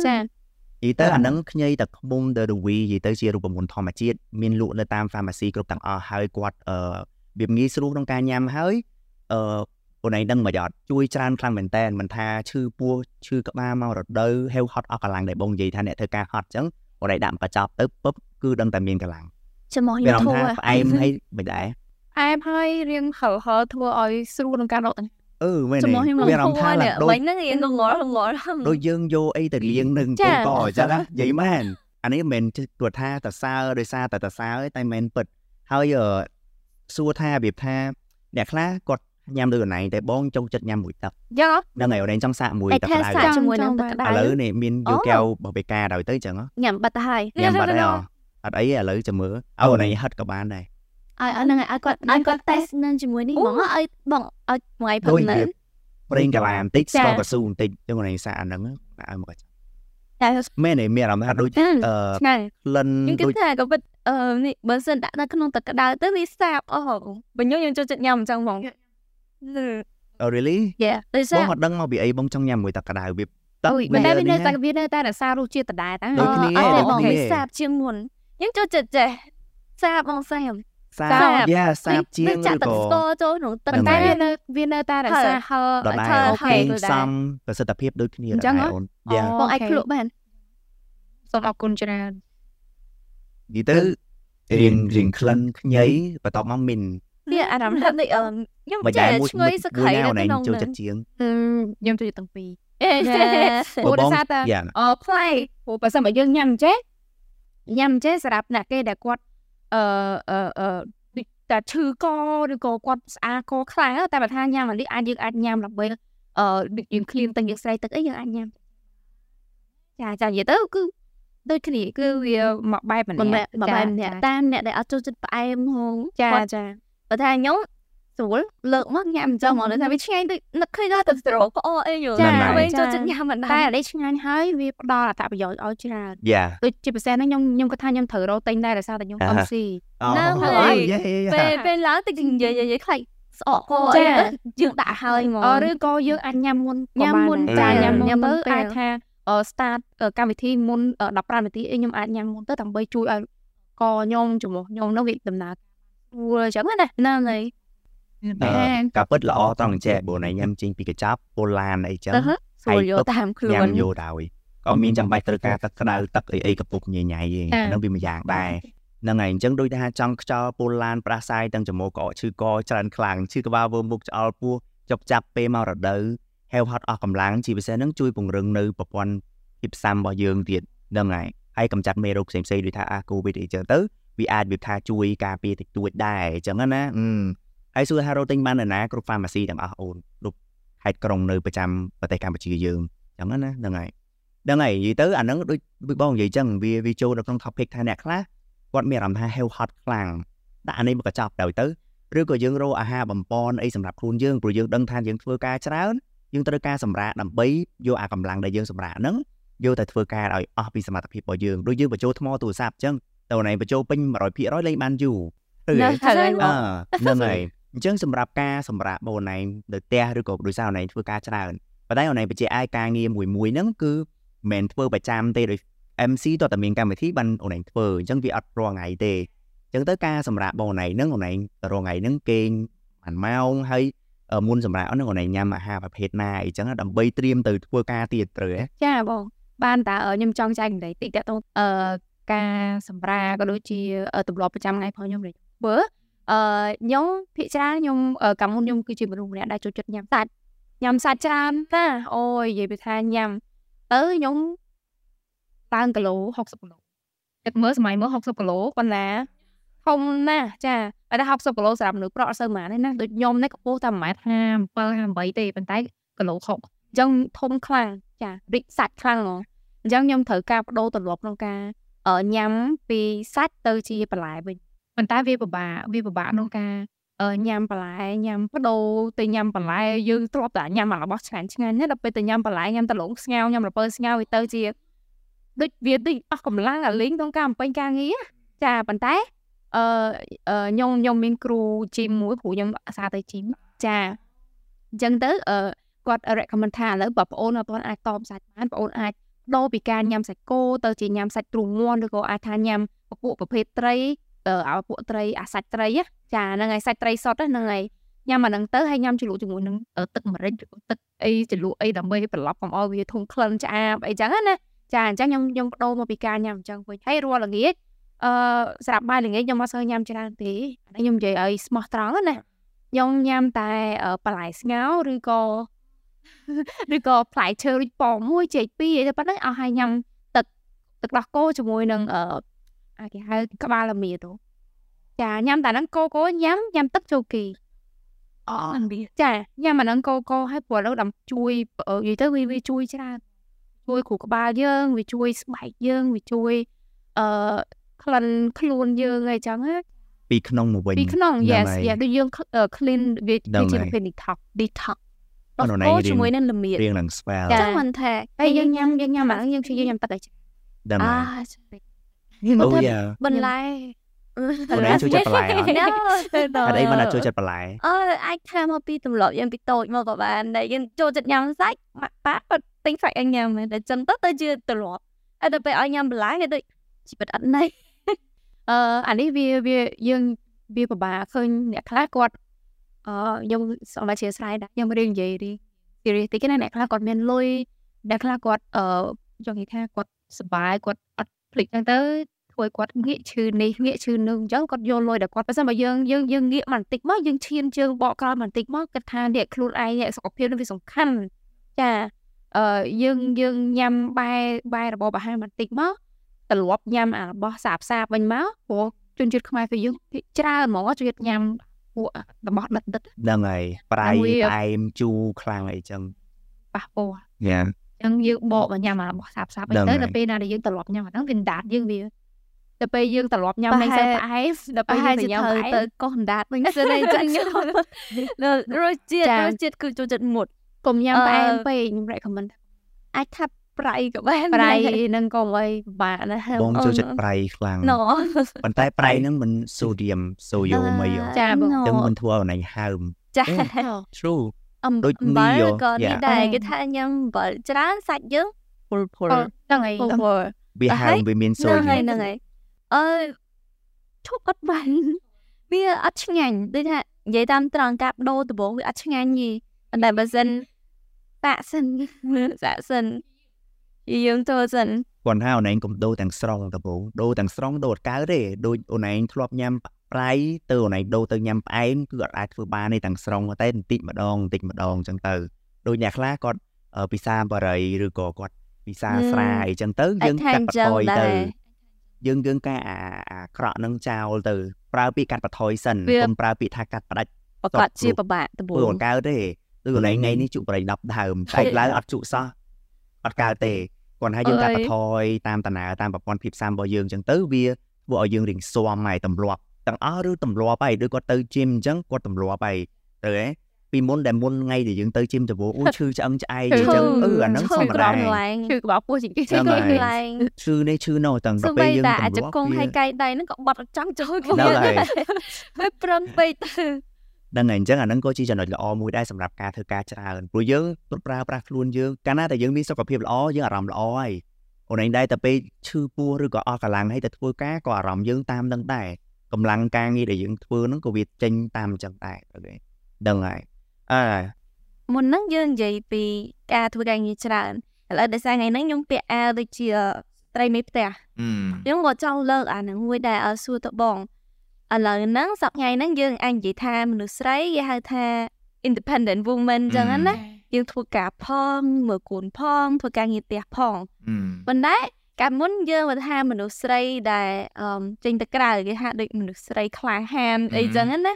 ចា
និយាយទៅអានឹងខ្ញីតែខ្មុំ The Ruby និយាយទៅជារូបមន្តធម្មជាតិមានលក់នៅតាម pharmacy គ្រប់ទាំងអស់ហើយគាត់អឺវាងាយស្រួលក្នុងការញ៉ាំហើយអឺអូនឯងដឹងមកយត់ជួយច្រើនខ្លាំងមែនតើមិនថាឈឺពោះឈឺក្បាលមករដូវហេវហត់អស់កម្លាំងដែលបងនិយាយថាអ្នកធ្វើការហត់អញ្ចឹង អូនឯងដាក់កញ្ចប់ទៅពឹបគឺដឹងតែមានកម្លាំង
ចំហ
វា
ខ្ញុំ
រំ
ធូ
ថា
រ
ផ្អែមហើយមិនដែរ
អែមហើយរៀងហឹលហឹលធ្វើឲ្យស្រួលក្នុងការដកដង្ហើម
អឺមែន
ចំហខ្ញុំ
វារំ
ធូ
ថា
រ
ឡា
នេះ
ដូច
វិញហ្នឹងរៀងងងល់ងល់
ដូចយើងយកអីទៅលាងនឹង
ចា
កូនកអញ្ចឹងណានិយាយមែនអានេះមិនមែនទោះថាតសើដោយសារតែតសើទេតែមិនមែនពិតហើយអឺសួរថារបៀបថាអ្នកខ្លះគាត់ ញ៉ាំដូចអូនឯងតែបងចង់ចិត្តញ៉ាំមួយទឹក
អញ្ចឹងហ៎
ហ្នឹងហើយអូនឯងចង់សាកមួយ
តែ
ទឹក
ថា
ក្តៅ
សាកជាមួយនឹងទឹកក្តៅ
ឥឡូវនេះមានយកកែវបបេកាដល់ទៅអញ្ចឹងហ៎
ញ៉ាំបាត់ទៅហើយ
ញ៉ាំបាត់ហើយអអត់អីទេឥឡូវចាំមើលឲ្យអូនឯងហិតក៏បានដែរ
ឲ្យឲ្យហ្នឹងឲ្យគាត់ឲ្យគាត់ test នឹងជាមួយនេះហ្មងឲ្យបងឲ្យថ្ងៃផឹ
ដូច
កនៅ
វាប្រេងកាឡាបន្តិច
ចា
ស្ករកស៊ូបន្តិចចឹងអូនឯងសាកអាហ្នឹងដាក់ឲ្យមកកាច់
តែ
មែនទេមានអារម្មណ៍ថាដូច
អឺ
អឺ
ឆ្ងាញ់
ក្លិន
ខ្ញុំគិត
ដូច
ថាក៏ពិតអឺនេះបើសិនដាក់នៅក្នុងទឹកក្តៅទៅវាសាបអូបើខ្ញុំខ្ញុំចូលចិត្តញ៉ាំអញ្ចឹងហ្មង
Oh really
យេដូច
ប
សា
ង
ប
អត់ដឹងមកពីអីបងចង់ញ៉ាំមួយទឹកក្តៅវាទឹក
អូយ
ប៉ុន្តែវានៅ
នេះ
តែវានៅតែរក្សារសជាតិដដែលតា
ដូចគ្នា
អត់ទេ
ដូច
បង
គ្នា
វាសាបជាងមុនខ្ញុំចូលចិត្តចេះសាបបងសាប
សា
សា
ប
ប
យ៉ាសាបជាង
ដូចចាក់
ឬ
ទឹក
ក៏
ស្ករចូលក្នុងទឹក
ហ្នឹង
តែ
ហើយ
វានៅវានៅតែរក្សាហឹល
ដដែល
ហើយ
អូខេ
ហើយ
សំប្រសិទ្ធភាពដូចគ្នា
អញ្ចឹង
ដែរ
ហ៎
អូន
អូ
យ៉ា
បងអាចភ្លក់បាន
សូមអរគុណច្រើន
និយាយទៅរៀងរៀងក្លិនខ្ញីបន្ទាប់មកមីន
វាអារម្មណ៍ថាដូចអឺខ្ញុំ
មិន
ចេះ
ដែរមួយ
ឆ្ងុយសក្មួ
យ
ខី
ណា
នៅ
អូនឯង
ក្នុង
ចូល
នឹង
ចិត្តជាង
ខ្ញុំចូលចិត្តទាំងពីរ
អេ
ព្រោះដោយសារតែ
យ៉ា
អឺផ្លែព្រោះបើសិនបើយើងញ៉ាំចេះញ៉ាំចេះសម្រាប់អ្នកគេដែលគាត់អឺអឺអឺដូចតែឈឺកឬក៏គាត់ស្អាកខ្លាំងតែបើថាញ៉ាំអានេះអាចយើងអាចញ៉ាំដើម្បីអឺដូចយើងឃ្លានទឹកយើងស្រែកទឹកអីយើងអាចញ៉ាំចាចានិយាយទៅគឺដូចគ្នាគឺវាមកបែបម្មិ
ន
នាក់
មែនមិនមែនអ្នកតាមអ្នកដែលអត់ចូលចិត្តផ្អែមហង
ចា
គាត់
ចា
បើថាខ្ញុំស្រួលលើកមកញ៉ាំអញ្ចឹងមកថាវាឆ្ងាញ់ដូចនឹកឃើញដល់ទឹកស្រោក្អកអីយល់
ចា
តែវិញ
ចា
ចូលចិត្តញ៉ាំមិន
តែ
ដែរ
អានេះឆ្ងាញ់ហើយវាផ្ដល់អត្ថប្រយោជន៍ឲ្យច្រើន
យ៉ា
ដូចជាពិសេសហ្នឹងខ្ញុំខ្ញុំគាត់ថាខ្ញុំត្រូវរកទិញដែរដោយសារតែខ្ញុំ
អា
អម
ហា
ស៊ី
អូ
ហ្នឹងហើយ
យ៉ាយ៉ា
ពេល
យ៉ា
ពេលឡើងតិចនិយាយនិយាយខ្លាចស្អកកអី
ចា
ទៅយើងដាក់ហើយហ្មង
អឬក៏យើងអាចញ៉ាំមុនក៏
ញ៉ាំ
បាន
មុន
ដែរ
ចា
ញ៉ាំមុន
ញ៉ាំមុ
ទៅ
នពេល
អាចថាអឺ start អឺកម្មវិធីមុនអឺ15នាទីអីខ្ញុំអាចញ៉ាំមុនទៅដើម្បីជួយឲ្យកខ្ញុំចំពោះខ្ញុំនោះវាដំណើរ ស្រួលអញ្ចឹងណា
ហ្នឹងហើយ
អឺការពិតល្អត្រង់អញ្ចឹងបងឯងញ៉ាំចេញពីកញ្ចប់ប៉ូឡានអីចឹង
ទៅហ៎ស្រួលយកតាមខ្លួន
ញ៉ាំយកដោយក៏មានចាំបាច់ត្រូវការទឹកក្តៅទឹកអីអីកពុកញ៉ៃញ៉ៃទេអាហ្នឹងវាមួយយ៉ាងដែរហ្នឹងហើយអញ្ចឹងដូចថាចង់ខ្យល់ប៉ូឡានប្រាសាយទាំងចំមុកកកឈឺកច្រើនខ្លាំងឈឺក្បាលវើមុខឆ្អល់ពោះចុកចាប់ពេលមករដូវហេវហត់អស់កម្លាំងជាពិសេសហ្នឹងជួយពង្រឹងនៅប្រព័ន្ធភាពផ្សំរបស់យើងទៀតហ្នឹងហើយហើយកម្ចាត់មេរោគផ្សេងៗដូចថាអាកូវីដអីចឹងទៅ វាអាចវាថាជួយការពារតិចតួចដែរអញ្ចឹងណាអឺហើយសួរថារកទិញបាននៅណាគ្រប់ pharmacy ទាំងអស់អូនគ្រប់ខេត្តក្រុងនៅប្រចាំប្រទេសកម្ពុជាយើងអញ្ចឹងណាហ្នឹងហើយហ្នឹងហើយនិយាយទៅអាហ្នឹងដូចដូចបងនិយាយចឹងវាវាចូលនៅក្នុង topic ថាអ្នកខ្លះគាត់មានអារម្មណ៍ថា health hot ខ្លាំងដាក់អានេះមកកញ្ចប់ទៅទៅឬក៏យើងរកអាហារបំពន់អីសម្រាប់ខ្លួនយើងព្រោះយើងដឹងថាយើងធ្វើការច្រើនយើងត្រូវការសម្រាកដើម្បីយកអាកម្លាំងដែលយើងសម្រាកហ្នឹងយកទៅធ្វើការឲ្យអស់ពីសមត្ថភាពរបស់យើងដូចយើងបញ្ចូលថ្មទូរស័ព្ទអញ្ចឹង តើណៃបញ្ចូលពេញ100%លេងបានយូរឃើញ
នៅ
ទេ
ហើយ
អឺហ្នឹងហើយអញ្ចឹងសម្រាប់ការសម្រាប់បងណៃនៅផ្ទះឬក៏ដោយសារអូនឯងធ្វើការច្រើនប៉ុន្តែអូនឯងបញ្ជាក់ឲ្យការងារមួយមួយហ្នឹងគឺមិនមែនធ្វើប្រចាំទេដោយ MC តើតែមានកម្មវិធីបានអូនឯងធ្វើអញ្ចឹងវាអត់រាល់ថ្ងៃទេអញ្ចឹងទៅការសម្រាប់បងអូនឯងហ្នឹងអូនឯងទៅរាល់ថ្ងៃហ្នឹងគេងបានម៉ោងហើយអឺមុនសម្រាប់ហ្នឹងអូនឯងញ៉ាំអាហារប្រភេទណាអីចឹងណាដើម្បីត្រៀមទៅធ្វើការទៀតត្រូវហ៎
ចាបងបានតើខ្ញុំចង់ចែកម្លែកតិចតទៅអឺ ការសម្រាក៏ដូចជាអឺទម្លាប់ប្រចាំថ្ងៃរបស់ខ្ញុំដែលធ្វើអឺខ្ញុំភាគច្រើនខ្ញុំអឺកាលមុនខ្ញុំគឺជាមនុស្សម្នាក់ដែលចូលចិត្តញ៉ាំសាច់ញ៉ាំសាច់ច្រើនណាស់អូយនិយាយពីថាញ៉ាំទៅខ្ញុំឡើងគីឡូ60គីឡូគិតមើលសម័យមើល60គីឡូប៉ុន្តែធំណាស់ចាតែ60គីឡូសម្រាប់មនុស្សប្រុសអត់សូវប៉ុន្មានទេណាដូចខ្ញុំនេះកម្ពស់តែ1.57 58ទេប៉ុន្តែគីឡូ60អញ្ចឹងធំខ្លាំងចារិចសាច់ខ្លាំងហ្មងអញ្ចឹងខ្ញុំត្រូវការបដូរទម្លាប់ក្នុងការអឺ ញ៉ាំពីសាច់ទៅជាបន្លែវិញប៉ុន្តែវាពិបាកវាពិបាកក្នុងការអឺញ៉ាំបន្លែញ៉ាំបដូរទៅញ៉ាំបន្លែយើងធ្លាប់តែញ៉ាំអារបស់ឆ្ងាញ់ឆ្ងាញ់ណាដល់ពេលទៅញ៉ាំបន្លែញ៉ាំតលងស្ងោរញ៉ាំរពើស្ងោរវាទៅជាដូចវាដូចអស់កម្លាំងអាលេងក្នុងការបំពេញការងារចាប៉ុន្តែអឺអឺខ្ញុំខ្ញុំមានគ្រូជីមមួយព្រោះខ្ញុំអាសាទៅជីមចាអញ្ចឹងទៅអឺគាត់ recommend ថាឥឡូវបើបងអូនអត់ទាន់អាចតបសាច់បានបងអូនអាច ដូរពីការញ៉ាំសាច់គោទៅជាញ៉ាំសាច់ទ្រូងមាន់ឬក៏អាចថាញ៉ាំពពួកប្រភេទត្រីអឺឲ្យពួកត្រីអាសាច់ត្រីណាចាហ្នឹងហើយសាច់ត្រីសុទ្ធហ្នឹងហើយញ៉ាំអាហ្នឹងទៅហើយញ៉ាំជ្រលក់ជាមួយនឹងទឹកម្រេចទឹកអីជ្រលក់អីដើម្បីប្រឡប់កុំឲ្យវាធំក្លិនឆ្អាបអីចឹងណាចាអញ្ចឹងខ្ញុំខ្ញុំបដូរមកពីការញ៉ាំអញ្ចឹងវិញហើយរាល់ល្ងាចអឺស្រាប់បាយល្ងាចខ្ញុំមកសូវញ៉ាំច្រើនទេខ្ញុំនិយាយឲ្យស្មោះត្រង់ណាខ្ញុំញ៉ាំតែបន្លែស្ងោរឬក៏ ឬក៏ផ្លែឈើរីកប៉មួយចេកពីរអីទៅប៉ុណ្ណឹងអស់ហើយញ៉ាំទឹកទឹកដោះគោជាមួយនឹងអឺអាគេហៅក្បាលលាមាទៅចាញ៉ាំតែហ្នឹងគោគោញ៉ាំញ៉ាំទឹកចូលគី
អូវា
ចាញ៉ាំអាហ្នឹងគោគោឲ្យព្រោះឥឡូវដល់ជួយនិយាយទៅវាវាជួយច្រើនជួយគ្រូក្បាលយើងវាជួយស្បែកយើងវាជួយអឺក្លិនខ្លួនយើងអីចឹងណា
ពីក្នុងមកវិញ
ពីក្នុង yes yeah ដូចយើង clean វាជាប្រ ភេទ detox detox
អនុណៃ
ជាមួយនឹងល្មៀត
រៀងនឹងស្វាល
ចឹងមិនថាហើយយើងញ៉ាំយើងញ៉ាំអាយើងជួយយើងញ៉ាំទឹកអី
ដឹង
អា
អូយ៉ា
បន្លែ
បន្លែជួយចិត្តបន្លែអត់អីមិនជួយចិត្តបន្លែ
អឺអាចថាមកពីទម្លាប់យើងពីតូចមកក៏បានដែលយើងចូលចិត្តញ៉ាំសាច់ម៉ាក់ប៉ាគាត់ទិញសាច់ឲ្យញ៉ាំតែចឹងទៅទៅជាទម្លាប់ហើយដល់ពេលឲ្យញ៉ាំបន្លែគេដូចជីវិតអត់ណៃ
អឺអានេះវាវាយើងវាពិបាកឃើញអ្នកខ្លះគាត់អឺ ខ្ញុំសូមអធិស្ឋានដែរខ្ញុំរៀននិយាយរី serious តិចណាអ្នកខ្លះគាត់មានលុយអ្នកខ្លះគាត់អឺចង់និយាយថាគាត់សុបាយគាត់អត់ភ្លេចចឹងទៅធ្វើឲ្យគាត់ងាកឈឺនេះងាកឈឺនឹងអញ្ចឹងគាត់យកលុយដល់គាត់បើសិនបើយើងយើងយើងងាកបន្តិចមកយើងឈានជើងបកក្រោយបន្តិចមកគិតថាអ្នកខ្លួនឯងអ្នកសុខភាពនឹងវាសំខាន់ចាអឺយើងយើងញ៉ាំបាយបាយរបបអាហារបន្តិចមកត្រឡប់ញ៉ាំអារបស់សាបសាបវិញមកព្រោះជនជាតិខ្មែរពីយើងច្រើនហ្មងជួយញ៉ាំ ពួករបស់ដិតដិត
ហ្នឹងហើយប្រៃផ្អែមជូរខ្លាំងអីចឹង
ប៉ះពាល់
យ៉ា
ចឹងយើងបកមកញ៉ាំអារបស់សាបសាបអីទៅដល់ពេលណាដែលយើងត្រឡប់ញ៉ាំអាហ្នឹងវាដាតយើងវាដល់ពេលយើងត្រឡប់ញ៉ាំមិនសូវផ្អែមដល់ពេលយើងញ៉ាំ
ទៅកោះដាតវិញស្អីចឹងរសជាតិរសជាតិគឺចូលចិត្តមុត
កុំញ៉ាំផ្អែមពេកខ្ញុំ recommend
អាចថា ប្រៃក៏បាន
ប្រៃនឹងក៏មិនពិបាកណា
បងចូលចិត្តប្រៃខ្លាំងប៉ុន្តែប្រៃហ្នឹងមិនសូឌីមសូយ៉ូមអី
ចាបង
ចឹងមិនធ្វើឲ្យណៃហើម
ចា
True
អំបិលក៏នេះដែរគេថាញ៉ាំអំបិលច្រើនសាច់យើងពុលពុល
ហ្នឹងហើយ
វាហើមវាមានសូឌីម
ហ្នឹងហើយអឺឈប់អត់បានវាអត់ឆ្ងាញ់ដូចថានិយាយតាមត្រង់កាប់ដូរដំបងវាអត់ឆ្ងាញ់ទេប៉ុន្តែបើសិនតាក់សិនសាក់សិន យើងចូលសិន
គាត់ថាអូនឯងកុំដូរទាំងស្រុងតពូដូរទាំងស្រុងដូរអត់កើតទេដូចអូនឯងធ្លាប់ញ៉ាំប្រៃទៅអូនឯងដូរទៅញ៉ាំផ្អែមគឺអត់អាចធ្វើបានទេទាំងស្រុងតែបន្តិចម្ដងបន្តិចម្ដងអញ្ចឹងទៅដូចអ្នកខ្លះគាត់ពិសាបរិយឬក៏គាត់ពិសាស្រាអីចឹងទៅយើងកាត់បន្ថយទៅយើងយើងការអាអាក្រក់នឹងចោលទៅប្រើពាក្យកាត់បន្ថយសិនកុំប្រើពាក្យថាកាត់ផ្ដាច់
ប្រកាសជាពិបាក
ដំបូងអត់កើតទេដូចកន្លែងនេះជក់ប្រៃ10ដើមតែឡើងអត់ជក់សោះអត់កើតទេ គាត់ថាយើងកាត់បន្ថយតាមតាណាតាមប្រព័ន្ធភាពសាមរបស់យើងអញ្ចឹងទៅវាធ្វើឲ្យយើងរៀងស៊ាំហើយទម្លាប់ទាំងអស់ឬទម្លាប់ហើយដូចគាត់ទៅជីមអញ្ចឹងគាត់ទម្លាប់ហើយទៅហ៎ពីមុនដែលមុនថ្ងៃដែលយើងទៅជីមទៅអូឈឺឆ្អឹងឆ្អែងអញ្ចឹងអឺអាហ្នឹងធម្មតា
ឈឺក្បាលពោះជាងគេឈឺ
កន្លែង
ឈឺនេះឈឺនោះទាំងទៅពេលយើងទម្លាប់
អាចកងហើយកៃដៃហ្នឹងក៏បាត់ចង់ចូលគ្នាហើយប្រឹងពេកទៅ
ហ្នឹងហើយអញ្ចឹងអាហ្នឹងក៏ជាចំណុចល្អមួយដែរសម្រាប់ការធ្វើការច្រើនព្រោះយើងប្រើប្រាស់ខ្លួនយើងកាលណាតែយើងមានសុខភាពល្អយើងអារម្មណ៍ល្អហើយអូនឯងដែរតែពេលឈឺពោះឬក៏អស់កម្លាំងហើយតែធ្វើការក៏អារម្មណ៍យើងតាមនឹងដែរកម្លាំងការងារដែលយើងធ្វើហ្នឹងក៏វាចេញតាមអញ្ចឹងដែរអូខេដឹងហើយអើ
មុនហ្នឹងយើងនិយាយពីការធ្វើការងារច្រើនឥឡូវដោយសារថ្ងៃហ្នឹងខ្ញុំពាក់អាវដូចជាត្រីមេផ្ទះខ្ញុំក៏ចង់លើកអាហ្នឹងមួយដែរឲ្យសួរទៅបង ឥឡូវហ្នឹងសប្តាហ៍ហ្នឹងយើងអាចនិយាយថាមនុស្សស្រីគេហៅថា independent woman អញ្ចឹងណាយើងធ្វើការផងមើលកូនផងធ្វើការងារផ្ទះផងប៉ុន្តែកាលមុនយើងមកថាមនុស្សស្រីដែលអឺចេញទៅក្រៅគេថាដូចមនុស្សស្រីក្លាហានអីចឹងណា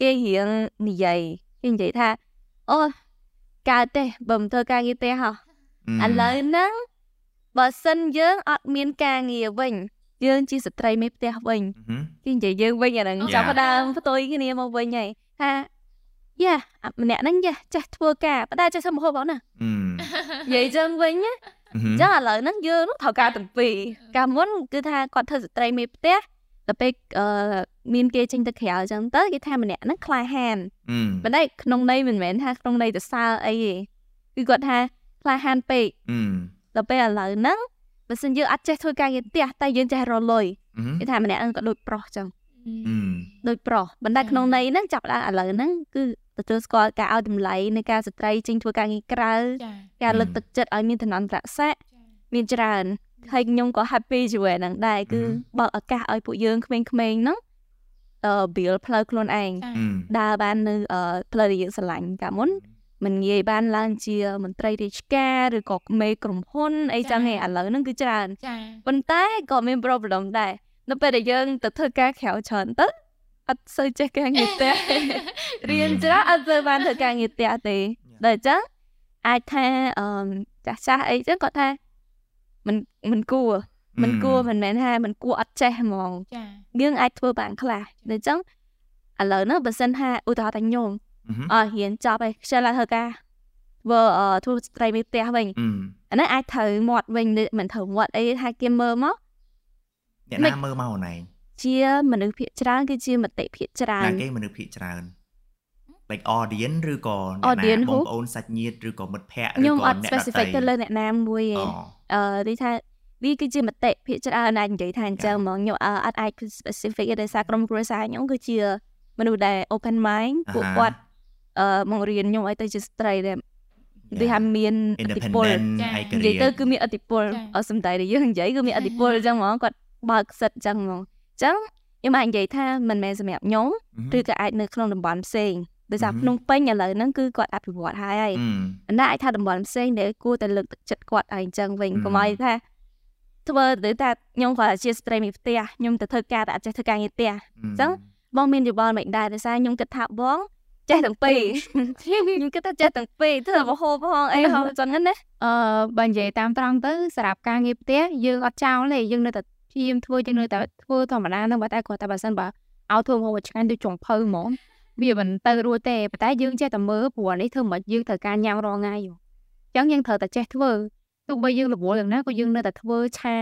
គេរៀងនិយាយគេនិយាយថាអូកើតទេបើមិនធ្វើការងារផ្ទះហ៎ឥឡូវហ្នឹងបើសិនយើងអត់មានការងារវិញ យើងជាស្ត្រីមេផ្ទះវិញគេនិយាយយើងវិញអាហ្នឹងចាប់ផ្ដើមផ្ទុយគ្នាមកវិញហើយថាយ៉ាម្នាក់ហ្នឹងយ៉ាចេះធ្វើការបតែចេះធ្វើម្ហូបអត់ណានិយាយចឹងវិញណាចឹងឥឡូវហ្នឹងយើងនោះត្រូវការទាំងពីរកាលមុនគឺថាគាត់ធ្វើស្ត្រីមេផ្ទះដល់ពេលអឺមានគេចេញទៅក្រៅអញ្ចឹងទៅគេថាម្នាក់ហ្នឹងខ្លាហានប៉ុន្តែក្នុងន័យមិនមែនថាក្នុងន័យទៅសើអីទេគឺគាត់ថាខ្លាហានពេកដល់ពេលឥឡូវហ្នឹង បើសិនយើងអត់ចេះធ្វើការងារផ្ទះតែយើងចេះរលុយគេថាម្នាក់ហ្នឹងក៏ដូចប្រុសចឹងដូចប្រុសប៉ុន្តែក្នុងន័យហ្នឹងចាប់ឡើងឥឡូវហ្នឹងគឺទទួលស្គាល់ការឲ្យតម្លៃនៃការស្ត្រីចេញធ្វើការងារក្រៅការលើកទឹកចិត្តឲ្យមានឋានន្តរស័ក្តិមានច្រើនហើយខ្ញុំក៏ happy ជាមួយហ្នឹងដែរគឺបើកឱកាសឲ្យពួកយើងក្មេងៗហ្នឹងអឺ build ផ្លូវខ្លួនឯងដើរបាននៅផ្លូវដែលយើងស្រឡាញ់កាលមុន មិនងាយបានឡើងជាមន្ត្រីរាជការឬក៏មេក្រុមហ៊ុនអីចឹងឯងឥឡូវហ្នឹងគឺច្រើនចាប៉ុន្តែក៏មាន problem ដែរនៅពេលដែលយើងទៅធ្វើការក្រៅច្រើនទៅអត់សូវចេះការងារផ្ទះរៀនច្រើនអត់សូវបានធ្វើការងារផ្ទះទេដល់អញ្ចឹងអាចថាអឺចាស់ចាស់អីចឹងគាត់ថាមិនមិនគួរមិនគួរមិនមែនថាមិនគួរអត់ចេះហ្មងចាយើងអាចធ្វើបានខ្លះដូច្នេះឥឡូវនោះបើសិនថាឧទាហរណ៍ថាខ្ញុំ អត់រៀនចប់ឯងខ្ជិលឡើងធ្វើការធ្វើធ្វើស្ត្រីមេផ្ទះវិញអានេះអាចត្រូវមាត់វិញមិនត្រូវមាត់អីថាគេមើលមក
អ្នកណាមើលមកអូនឯង
ជាមនុស្សភាគច្រើនគឺជាមតិភាគច្រើន
ណាគេមនុស្សភាគច្រើន like audience ឬក៏អ្នកណាបងប្អូនសាច់ញាតិឬក៏មិត្តភ័ក្តិ
ឬក៏អ្នកដទៃខ្ញុំអត់ specific ទៅលើអ្នកណាមួយទេអឺដូចថាវាគឺជាមតិភាគច្រើនអាចនិយាយថាអញ្ចឹងហ្មងខ្ញុំអត់អាច specific ទេដោយសារក្រុមគ្រួសារខ្ញុំគឺជាមនុស្សដែល open mind ពួកគាត់ អឺមករៀនខ្ញុំឲ្យទៅជាស្ត្រីដែលវាថាមាន
អតិពលនិយាយ
ទៅគឺមានអតិពលសំដីដែលយើងនិយាយគឺមានអតិពលអញ្ចឹងហ្មងគាត់បើកសិតអញ្ចឹងហ្មងអញ្ចឹងខ្ញុំអាចនិយាយថាមិនមែនសម្រាប់ខ្ញុំឬក៏អាចនៅក្នុងតំបន់ផ្សេងដោយសារភ្នំពេញឥឡូវហ្នឹងគឺគាត់អភិវឌ្ឍហើយហើយប៉ុន្តែអាចថាតំបន់ផ្សេងដែលគួរតែលើកទឹកចិត្តគាត់ឲ្យអញ្ចឹងវិញកុំឲ្យថាធ្វើទៅតែខ្ញុំគាត់ជាស្ត្រីមានផ្ទះខ្ញុំទៅធ្វើការតែអត់ចេះធ្វើការងារផ្ទះអញ្ចឹងបងមានយោបល់មិនដែរដោយសារខ្ញុំគិតថាបង ចេះទាំងពីរខ្ញុំគិតថាចេះទាំងពីរធ្វើបហូបផងអីហ៎ចឹងណា
អឺបើនិយាយតាមត្រង់ទៅសម្រាប់ការងារផ្ទះយើងអត់ចោលទេយើងនៅតែព្យាយាមធ្វើយើងនៅតែធ្វើធម្មតានឹងបើតែគាត់តែបើសិនបើឲ្យធ្វើហូបឆ្ងាញ់ដូចចុងភៅហ្មងវាមិនទៅរួចទេប៉ុន្តែយើងចេះតែមើលព្រោះនេះធ្វើមិនយើងត្រូវការញ៉ាំរាល់ថ្ងៃអញ្ចឹងយើងត្រូវតែចេះធ្វើទោះបីយើងរវល់យ៉ាងណាក៏យើងនៅតែធ្វើឆា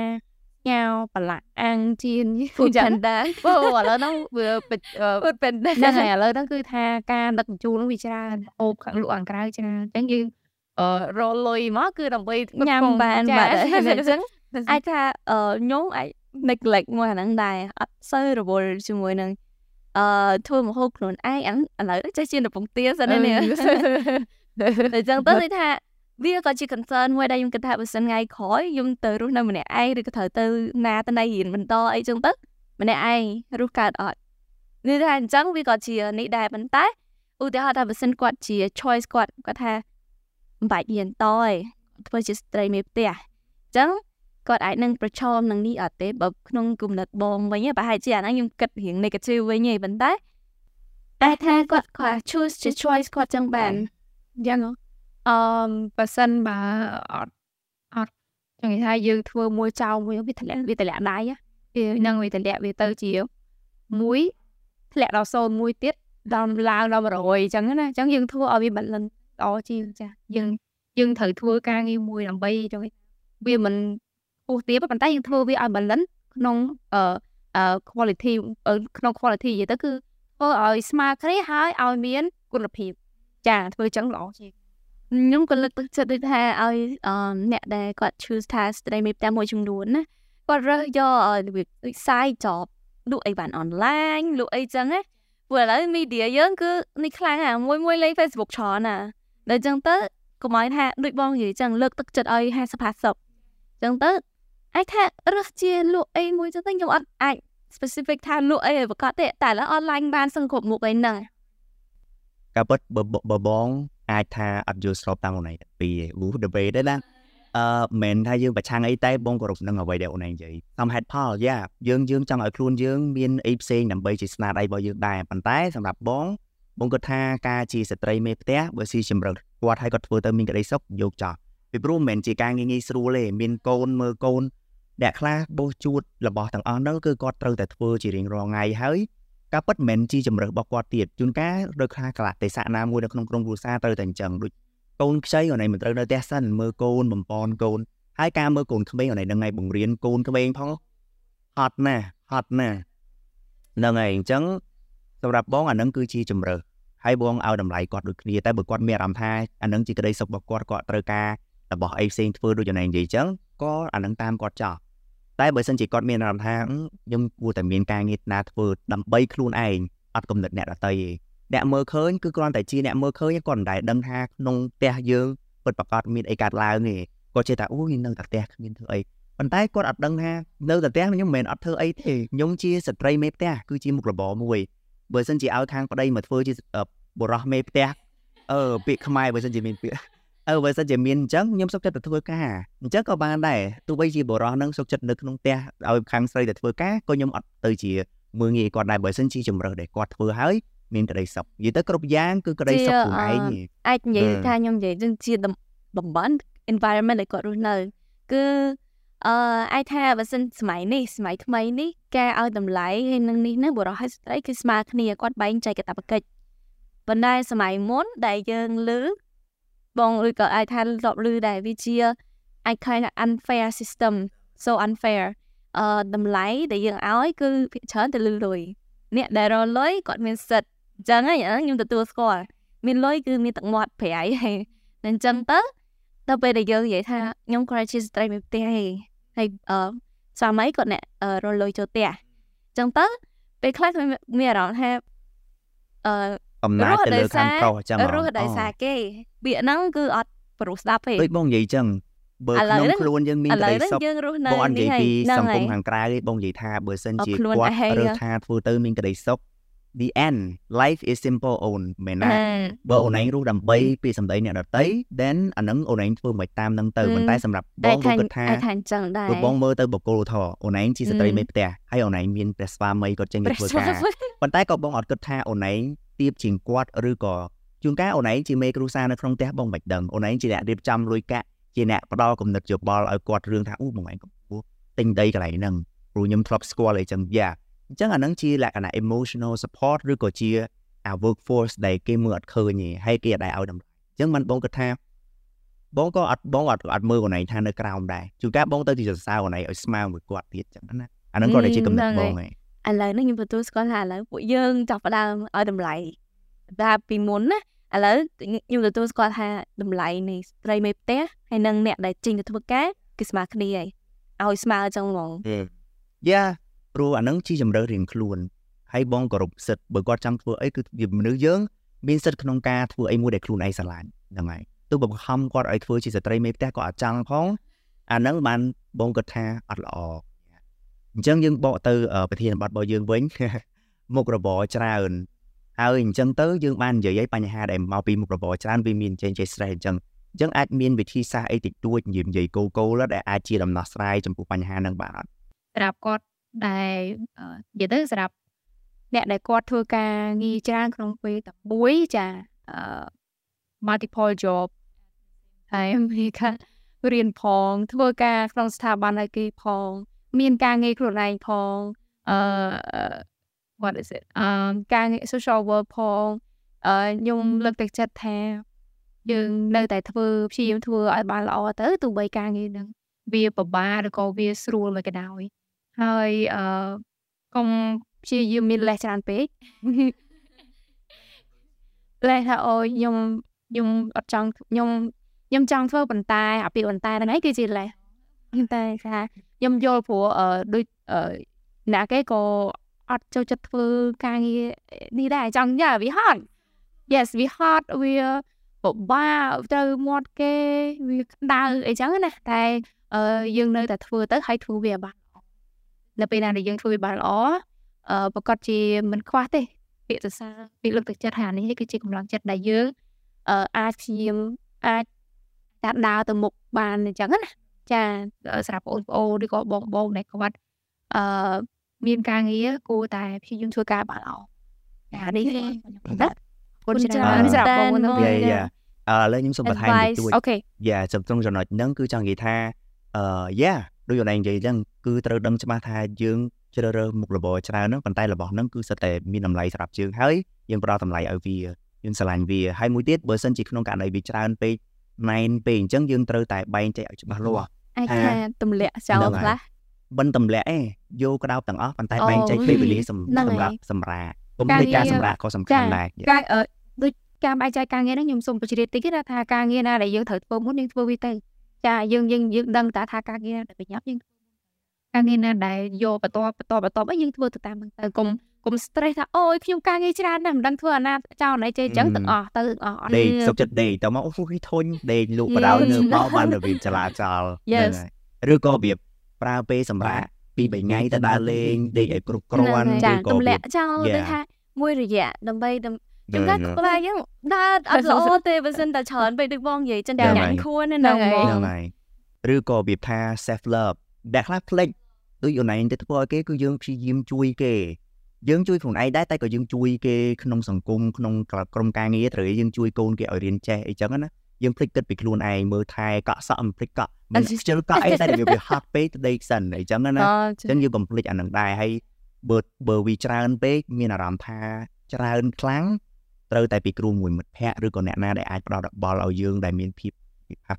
ញ៉ាវប្រឡាក់អាំងជៀន
ពូចាន់ដែរ
អូឥឡូវហ្នឹងវាពូពេនដែរហ្នឹងហើយឥឡូវហ្នឹងគឺថាការដឹកជញ្ជូនហ្នឹងវាច្រើនអូបខាងលក់ខាងក្រៅច្រើនអញ្ចឹងយើងអឺរលុយមកគឺដើម្បី
ញ៉ាំបានបាទអញ្ចឹងអាចថាអឺខ្ញុំអាច neglect មួយអាហ្នឹងដែរអត់សូវរវល់ជាមួយនឹងអឺធ្វើមហូបខ្លួនឯងឥឡូវចេះជាកំពង់ទាសិននេះអញ្ចឹងទៅគឺថា វាក៏ជា concern មួយដែលខ្ញុំគិតថាបើសិនថ្ងៃក្រោយខ្ញុំទៅរស់នៅម្នាក់ឯងឬក៏ត្រូវទៅណាទៅណៃរៀនបន្តអីចឹងទៅម្នាក់ឯងរស់កើតអត់នេះថាអញ្ចឹងវាក៏ជានេះដែរប៉ុន្តែឧទាហរណ៍ថាបើសិនគាត់ជា choice គាត់គាត់ថាមិនបាច់រៀនតឯងធ្វើជាស្ត្រីមេផ្ទះអញ្ចឹងគាត់អាចនឹងប្រឈមនឹងនេះអត់ទេបើក្នុងគំនិតបងវិញប្រហែលជាអាហ្នឹងខ្ញុំគិតរៀង negative វិញឯងប៉ុន្តែតែថាគាត់គាត់ choose ជា choice គាត់ចឹងបាន
យ៉ាង អឺបើសិនបើអត់អត់ចង់និយាយថាយើងធ្វើមួយចោលមួយវាធ្លាក់វាធ្លាក់ដៃវានឹងវាធ្លាក់វាទៅជាមួយធ្លាក់ដល់0មួយទៀតដល់ឡើងដល់100អញ្ចឹងណាអញ្ចឹងយើងធ្វើឲ្យវា balance ល្អជាងចាយើងយើងត្រូវធ្វើការងារមួយដើម្បីចង់វាមិនពោះទៀតប៉ុន្តែយើងធ្វើវាឲ្យ balance ក្នុងអឺ quality ក្នុង quality និយាយទៅគឺធ្វើឲ្យស្មើគ្នាហើយឲ្យមានគុណភាពចាធ្វើអញ្ចឹងល្អជាង
ខ្ញុំក៏លើកទឹកចិត្តដូចថាឲ្យអ្នកដែលគាត់ choose ថាស្ត្រីមេផ្ទះមួយចំនួនណាគាត់រើសយកដូចខ្សែចប់លក់អីបានអនឡាញលក់អីចឹងណាព្រោះឥឡូវ media យើងគឺនេះខ្លាំងអាមួយមួយលេង Facebook ច្រើនណាដល់ចឹងទៅកុំឲ្យថាដូចបងនិយាយចឹងលើកទឹកចិត្តឲ្យ50 50ចឹងទៅអាចថារើសជាលក់អីមួយចឹងទៅខ្ញុំអត់អាច specific ថាលក់អីឲ្យប្រកាសទេតែឥឡូវអនឡាញបានសឹងគ្រប់មុខអីហ្នឹង
ការពិតបើបង អាចថាអត់យល់ស្របតាមអូនឯងពីវូ debate ដែរណាអឺមិនថាយើងប្រឆាំងអីតែបងគោរពនឹងអ្វីដែលអូនឯងនិយាយតាមហេតុផលយ៉ាយើងយើងចង់ឲ្យខ្លួនយើងមានអីផ្សេងដើម្បីជាស្នាដៃរបស់យើងដែរប៉ុន្តែសម្រាប់បងបងគាត់ថាការជាស្ត្រីមេផ្ទះបើស៊ីជំរឹកគាត់ឲ្យគាត់ធ្វើទៅមានក្តីសុខយកចោលពីព្រោះមិនមែនជាការងាយងាយស្រួលទេមានកូនមើលកូនអ្នកខ្លះបោះជួតរបស់ទាំងអស់ហ្នឹងគឺគាត់ត្រូវតែធ្វើជារៀងរាល់ថ្ងៃហើយ ការពិតមិនមែនជាជំរើសរបស់គាត់ទៀតជួនកាលដោយខ្លះកលៈទេសៈណាមួយនៅក្នុងក្រុមគ្រួសារត្រូវតែអញ្ចឹងដូចកូនខ្ចីអូនឯងមិនត្រូវនៅផ្ទះសិនមើលកូនបំពន់កូនហើយការមើលកូនក្មេងអូនឯងនឹងឯងបង្រៀនកូនក្មេងផងហត់ណាស់ហត់ណាស់ហ្នឹងហើយអញ្ចឹងសម្រាប់បងអានឹងគឺជាជំរើសហើយបងឲ្យតម្លៃគាត់ដូចគ្នាតែបើគាត់មានអារម្មណ៍ថាអានឹងជាក្តីសុខរបស់គាត់គាត់ត្រូវការរបស់អីផ្សេងធ្វើដូចអូនឯងនិយាយអញ្ចឹងក៏អានឹងតាមគាត់ចោះ តែបើសិនជាគាត់មានអារម្មណ៍ថាខ្ញុំគួរតែមានការងារណាធ្វើដើម្បីខ្លួនឯងអត់កំណត់អ្នកដទៃទេអ្នកមើលឃើញគឺគ្រាន់តែជាអ្នកមើលឃើញគាត់មិនដែលដឹងថាក្នុងផ្ទះយើងពិតប្រាកដមានអីកើតឡើងទេគាត់ជឿថាអូយនៅតែផ្ទះគ្មានធ្វើអីប៉ុន្តែគាត់អត់ដឹងថានៅតែផ្ទះខ្ញុំមិនមែនអត់ធ្វើអីទេខ្ញុំជាស្ត្រីមេផ្ទះគឺជាមុខរបរមួយបើសិនជាឲ្យខាងប្តីមកធ្វើជាបុរសមេផ្ទះអឺពាក្យខ្មែរបើសិនជាមានពាក្យ អឺបើសិនជាមានអញ្ចឹងខ្ញុំសុខចិត្តទៅធ្វើការអញ្ចឹងក៏បានដែរទោះបីជាបុរសនឹងសុខចិត្តនៅក្នុងផ្ទះឲ្យខាងស្រីទៅធ្វើការក៏ខ្ញុំអត់ទៅជាមើងងាយគាត់ដែរបើសិនជាជំរើសដែលគាត់ធ្វើហើយមានក្តីសុខនិយាយទៅគ្រប់យ៉ាងគឺក្តីសុខខ្លួនឯង
អាចនិយាយថាខ្ញុំនិយាយនឹងជាតំបន់ environment ដែលគាត់រស់នៅគឺអឺអាចថាបើសិនសម័យនេះសម័យថ្មីនេះការឲ្យតម្លៃហើយនឹងនេះនឹងបុរសហើយស្ត្រីគឺស្មើគ្នាគាត់បែងចែកកាតព្វកិច្ចប៉ុន្តែសម័យមុនដែលយើងលើ បងឬក៏អាចថាលប់លឺដែរវាជាអាចឃើញ unfair system so unfair អឺតម្លៃដែលយើងឲ្យគឺភាគច្រើនទៅលឺលុយអ្នកដែលរលុយគាត់មានសិទ្ធអញ្ចឹងខ្ញុំទទួលស្គាល់មានលុយគឺមានទឹកមាត់ប្រៃហើយអញ្ចឹងទៅដល់ពេលដែលយើងនិយាយថាខ្ញុំគ្រាន់ជាស្ត្រីមួយផ្ទះឯងហើយអឺស្វាមីគាត់អ្នករលុយចូលផ្ទះអញ្ចឹងទៅពេលខ្លះមានអារម្មណ៍ថា
អឺ អំណាចទៅលើខាងប្រុសអញ្ចឹង
រស់ដោយសារគេពាក្យហ្នឹងគឺអត់ព្រោះស្ដាប់ទេ
ដូចបងនិយាយអញ្ចឹងបើក្នុងខ្លួនយើងមានក្តីសុខបងអត់និយាយពីសង្គមខាងក្រៅទេបងនិយាយថាបើសិនជាគាត់រើសថាធ្វើទៅមានក្តីសុខ the end life is simple own មែនណាបើអូនឯងរស់ដើម្បីពីសម្ដីអ្នកដតី then អានឹងអូនឯងធ្វើមិនតាមនឹងទៅប៉ុន្តែសម្រាប់បង
បងគិតថាថាអញ្ចឹងដែរ
បងមើលទៅបកគោលធម៌អូនឯងជាស្ត្រីមេផ្ទះហើយអូនឯងមានព្រះស្វាមីគាត់ចេញទៅធ្វើការប៉ុន្តែក៏បងអត់គិតថាអូនឯង ទៀបជាងគាត់ឬក៏ជួនកាលអូនឯងជាមេគ្រួសារនៅក្នុងផ្ទះបងមិនដឹងអូនឯងជាអ្នករៀបចំលុយកាក់ជាអ្នកផ្ដល់គំនិតយោបល់ឲ្យគាត់រឿងថាអូបងឯងកំពុះទិញដីកន្លែងហ្នឹងព្រោះខ្ញុំធ្លាប់ស្គាល់អីចឹងយ៉ាអញ្ចឹងអាហ្នឹងជាលក្ខណៈ emotional support ឬក៏ជាអា workforce ដែលគេមើលអត់ឃើញទេហើយគេអត់ដែរឲ្យតម្លៃអញ្ចឹងមិនបងគិតថាបងក៏អត់បងអត់អត់មើលកន្លែងថានៅក្រោមដែរជួនកាលបងទៅទីសរសើរកន្លែងឲ្យស្មើមួយគាត់ទៀតចឹងណាអាហ្នឹងក៏តែជាកំណត់បងហ៎
ឥឡូវនេះខ្ញុំទទួលស្គាល់ថាឥឡូវពួកយើងចាប់ផ្ដើមឲ្យតម្លៃតែពីមុនណាឥឡូវខ្ញុំទទួលស្គាល់ថាតម្លៃនៃស្ត្រីមេផ្ទះហើយនិងអ្នកដែលចេញទៅធ្វើការគឺស្មើគ្នាហើយឲ្យស្មើអញ្ចឹងហ្មង
យ៉ាព្រោះអានឹងជាជំរឿរៀងខ្លួនហើយបងគោរពសិទ្ធបើគាត់ចង់ធ្វើអីគឺវាមនុស្សយើងមានសិទ្ធក្នុងការធ្វើអីមួយដែលខ្លួនឯងស្រឡាញ់ហ្នឹងហើយទោះបើខំគាត់ឲ្យធ្វើជាស្ត្រីមេផ្ទះក៏អត់ចង់ផងអាហ្នឹងបានបងគិតថាអត់ល្អ អញ្ចឹងយើងបកទៅប្រធានបទរបស់យើងវិញមុខរបរច្រើនហើយអញ្ចឹងទៅយើងបាននិយាយឲ្យបញ្ហាដែលមកពីមុខរបរច្រើនវាមានចេញចេះ stress អញ្ចឹងអញ្ចឹងអាចមានវិធីសាស្ត្រអីតិចតួចនិយាយនិយាយគោគោលដែលអាចជាដំណោះស្រាយចំពោះបញ្ហាហ្នឹងបានអត់
សម្រាប់គាត់ដែលនិយាយទៅសម្រាប់អ្នកដែលគាត់ធ្វើការងារច្រើនក្នុងពេលតែមួយចាអឺ multiple job ហើយមានការរៀនផងធ្វើការក្នុងស្ថាប័នឲ្យគេផង មានការងារខ្លួនឯងផងអឺ what is it អឺការងារ social work ផងអឺខ្ញុំលើកទឹកចិត្តថាយើងនៅតែធ្វើព្យាយាមធ្វើឲ្យបានល្អទៅទោះបីការងារនឹងវាពិបាកឬក៏វាស្រួលមិនក៏ដោយហើយអឺកុំព្យាយាមមានលេសច្រើនពេកលេសថាអូខ្ញុំខ្ញុំអត់ចង់ខ្ញុំខ្ញុំចង់ធ្វើប៉ុន្តែអាពាក្យប៉ុន្តែហ្នឹងឯងគឺជាលេស តែថាខ្ញុំយល់ព្រោះអឺដូចអឺអ្នកគេក៏អត់ចូលចិត្តធ្វើការងារនេះដែរចង់យ៉ាវាហត់ Yes វាហត់វាពិបាកទៅមាត់គេវាក្តៅអីចឹងណាតែអឺយើងនៅតែធ្វើទៅហើយធ្វើវាបាននៅពេលណាដែលយើងធ្វើវាបានល្អអឺប្រកាសជាមិនខ្វះទេពាក្យសរសើរពាក្យលើកទឹកចិត្តថានេះគឺជាកម្លាំងចិត្តដែលយើងអឺអាចព្យាយាមអាចតាមដើរទៅមុខបានអញ្ចឹងណា ចាសម្រាប់បងប្អូនឬក៏បងបងដែលគាត់អឺមានការងារគួរតែព្យាយាមធ្វើការបានល្អអានេះខ្ញុំ
គុណច្រើនសម្រាប់បងនោះយ៉ាយ៉ាអឺឥឡូវខ្ញុំសូមបន្ថែមតិចតួចអូខេយ៉ាចំត្រង់ចំណុចហ្នឹងគឺចង់និយាយថាអឺយ៉ាដូចអូនឯងនិយាយអញ្ចឹងគឺត្រូវដឹងច្បាស់ថាយើងជ្រើសរើសមុខរបរច្រើនហ្នឹងប៉ុន្តែរបស់ហ្នឹងគឺសិតតែមានតម្លៃសម្រាប់យើងហើយយើងផ្ដល់តម្លៃឲ្យវាយើងស្រឡាញ់វាហើយមួយទៀតបើសិនជាក្នុងករណីវាច្រើនពេកណែនពេកអញ្ចឹងយើងត្រូវតែបែងចែកឲ្យច្បាស់លាស់
អាចថាទម្លាក់ចោលខ្លះ
មិនទម្លាក់ឯងយកក្តោបទាំងអស់ប៉ុន្តែបែងចែកពេលវេលាសម្រាប់សម្រាប់គុំនៃការសម្រាប់ក៏សំខាន់ដែរ
ការដូចការបែងចែកការងារហ្នឹងខ្ញុំសូមបញ្ជាក់តិចណាថាការងារណាដែលយើងត្រូវធ្វើមុនយើងធ្វើវាទៅចាយើងយើងយើងដឹងតាថាការងារដែលប្រញាប់យើងធ្វើ ការងារណាដែលយកបន្តបន្តបន្តឲ្យយើងធ្វើទៅតាមហ្នឹងទៅកុំកុំ stress ថាអូយខ្ញុំការងារច្រើនណាស់មិនដឹងធ្វើអាណាចោលណៃចេះអញ្ចឹងទាំងអស់ទៅអស់អត់
ដេកសុខចិត្តដេកទៅមកអូយធុញដេកលក់បដៅនៅមកបានរបៀបចលាចលហ្នឹងហើយឬក៏របៀបប្រើពេលសម្រាប់ពី3ថ្ងៃទៅដើរលេងដេកឲ្យគ្រប់គ្រាន់
ឬក៏ទម្លាក់ចោលទៅថាមួយរយៈដើម្បីខ្ញុំថាក្បាលយើងដើរអត់ល្អទេបើសិនតែច្រើនពេកដូចបងនិយាយចិនតែញ៉ាំខួនហ្នឹងហ្មង
ហ្នឹងហើយឬក៏របៀបថា self love ដែលខ្លះផ្លេច ដូចអូនឯងទៅធ្វើឲ្យគេគឺយើងព្យាយាមជួយគេយើងជួយខ្លួនឯងដែរតែក៏យើងជួយគេក្នុងសង្គមក្នុងក្រុមការងារត្រូវយើងជួយកូនគេឲ្យរៀនចេះអីចឹងណាយើងភ្លេចគិតពីខ្លួនឯងមើលថែកក់សក់មិនភ្លេចកក់មិនខ្ជិលកក់អីតែវាហាត់ពេកទៅដេកសិនអីចឹងណាអញ្ចឹងយើងកុំភ្លេចអានឹងដែរហើយបើបើវាច្រើនពេកមានអារម្មណ៍ថាច្រើនខ្លាំងត្រូវតែពីគ្រូមួយមិត្តភ័ក្តិឬក៏អ្នកណាដែលអាចផ្ដល់របល់ឲ្យយើងដែលមានភាព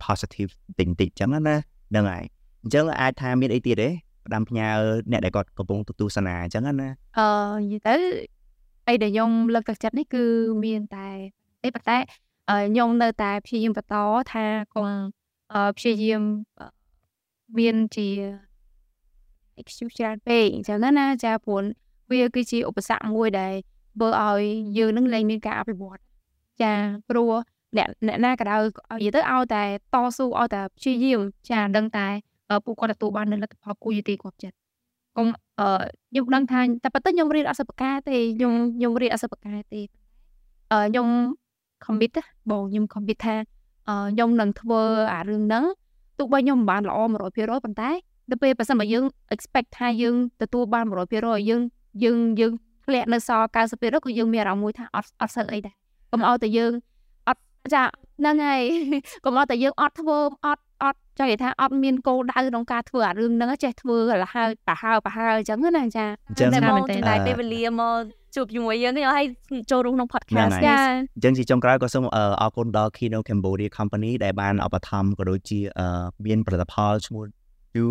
positive តិចតិចចឹងណាហ្នឹងហើយអញ្ចឹងអាចថាមានអីទៀតទេ ផ្ដាំផ្ញើអ្នកដែលគាត់កំពុងទស្សនាអញ្ចឹងណា
អឺនិយាយទៅអីដែលខ្ញុំលើកទឹកចិត្តនេះគឺមានតែទេប៉ុន្តែខ្ញុំនៅតែព្យាយាមបន្តថាកុំព្យាយាមមានជា excuse ច្រើនពេកអញ្ចឹងណាចាព្រោះវាគឺជាឧបសគ្គមួយដែលធ្វើឲ្យយើងនឹងលែងមានការអភិវឌ្ឍចាព្រោះអ្នកអ្នកណាក៏ដោយនិយាយទៅឲ្យតែតស៊ូឲ្យតែព្យាយាមចាដឹងតែ ពួកគាត់ទទួលបាននូវលទ្ធផលគួរយុតិគ្រប់ចិត្តកុំអឺខ្ញុំដឹងថាតែប៉ុន្តែខ្ញុំរៀនអសិបការទេខ្ញុំខ្ញុំរៀនអសិបការទេអឺខ្ញុំ commit បងខ្ញុំ commit ថាអឺខ្ញុំនឹងធ្វើអារឿងហ្នឹងទោះបីខ្ញុំមិនបានល្អ100%ប៉ុន្តែដល់ពេលបើសិនបើយើង expect ថាយើងទទួលបាន100%យើងយើងយើងធ្លាក់នៅសល់90%ក៏យើងមានអារម្មណ៍មួយថាអត់អត់សូវអីដែរកុំឲ្យតែយើងអត់ចាហ្នឹងហើយកុំឲ្យតែយើងអត់ធ្វើអត់អត់ ចង់និយាយថាអត់មានគោលដៅក្នុងការធ្វើអារឿងហ្នឹងចេះធ្វើលហើយប្រហើប្រហើអញ្ចឹងណាចា
អញ្ចឹងតែមកតែពេលវេលាមកជួបជាមួយយើងនេះឲ្យចូលរួមក្នុង podcast
ចាអញ្ចឹងជាចុងក្រោយក៏សូមអរគុណដល់ Kino Cambodia Company ដែលបានឧបត្ថម្ភក៏ដូចជាមានផលិតផលឈ្មោះ Do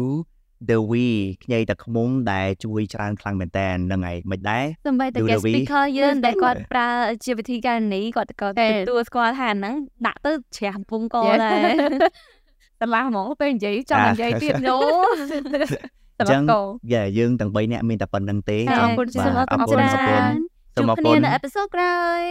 The We ខ្ញីតាខ្មុំដែលជួយច្រើនខ្លាំងមែនតើហ្នឹងហើយមិនដែរ
សំបីតែ guest speaker យើងដែលគាត់ប្រើជាវិធីការនីគាត់ក៏ទទួលស្គាល់ថាហ្នឹងដាក់ទៅជ្រះកំពុងកដែរ
តឡាហ្មងពេលនិយាយចង់និយាយទៀតញោ
អញ្ចឹងយ៉ាយើងទាំង3នាក់មានតែប៉ុណ្្នឹងទេ
អរគុណសូមអរគុណសូមអរគុណជួបគ្នានៅអេពីសូតក្រោយ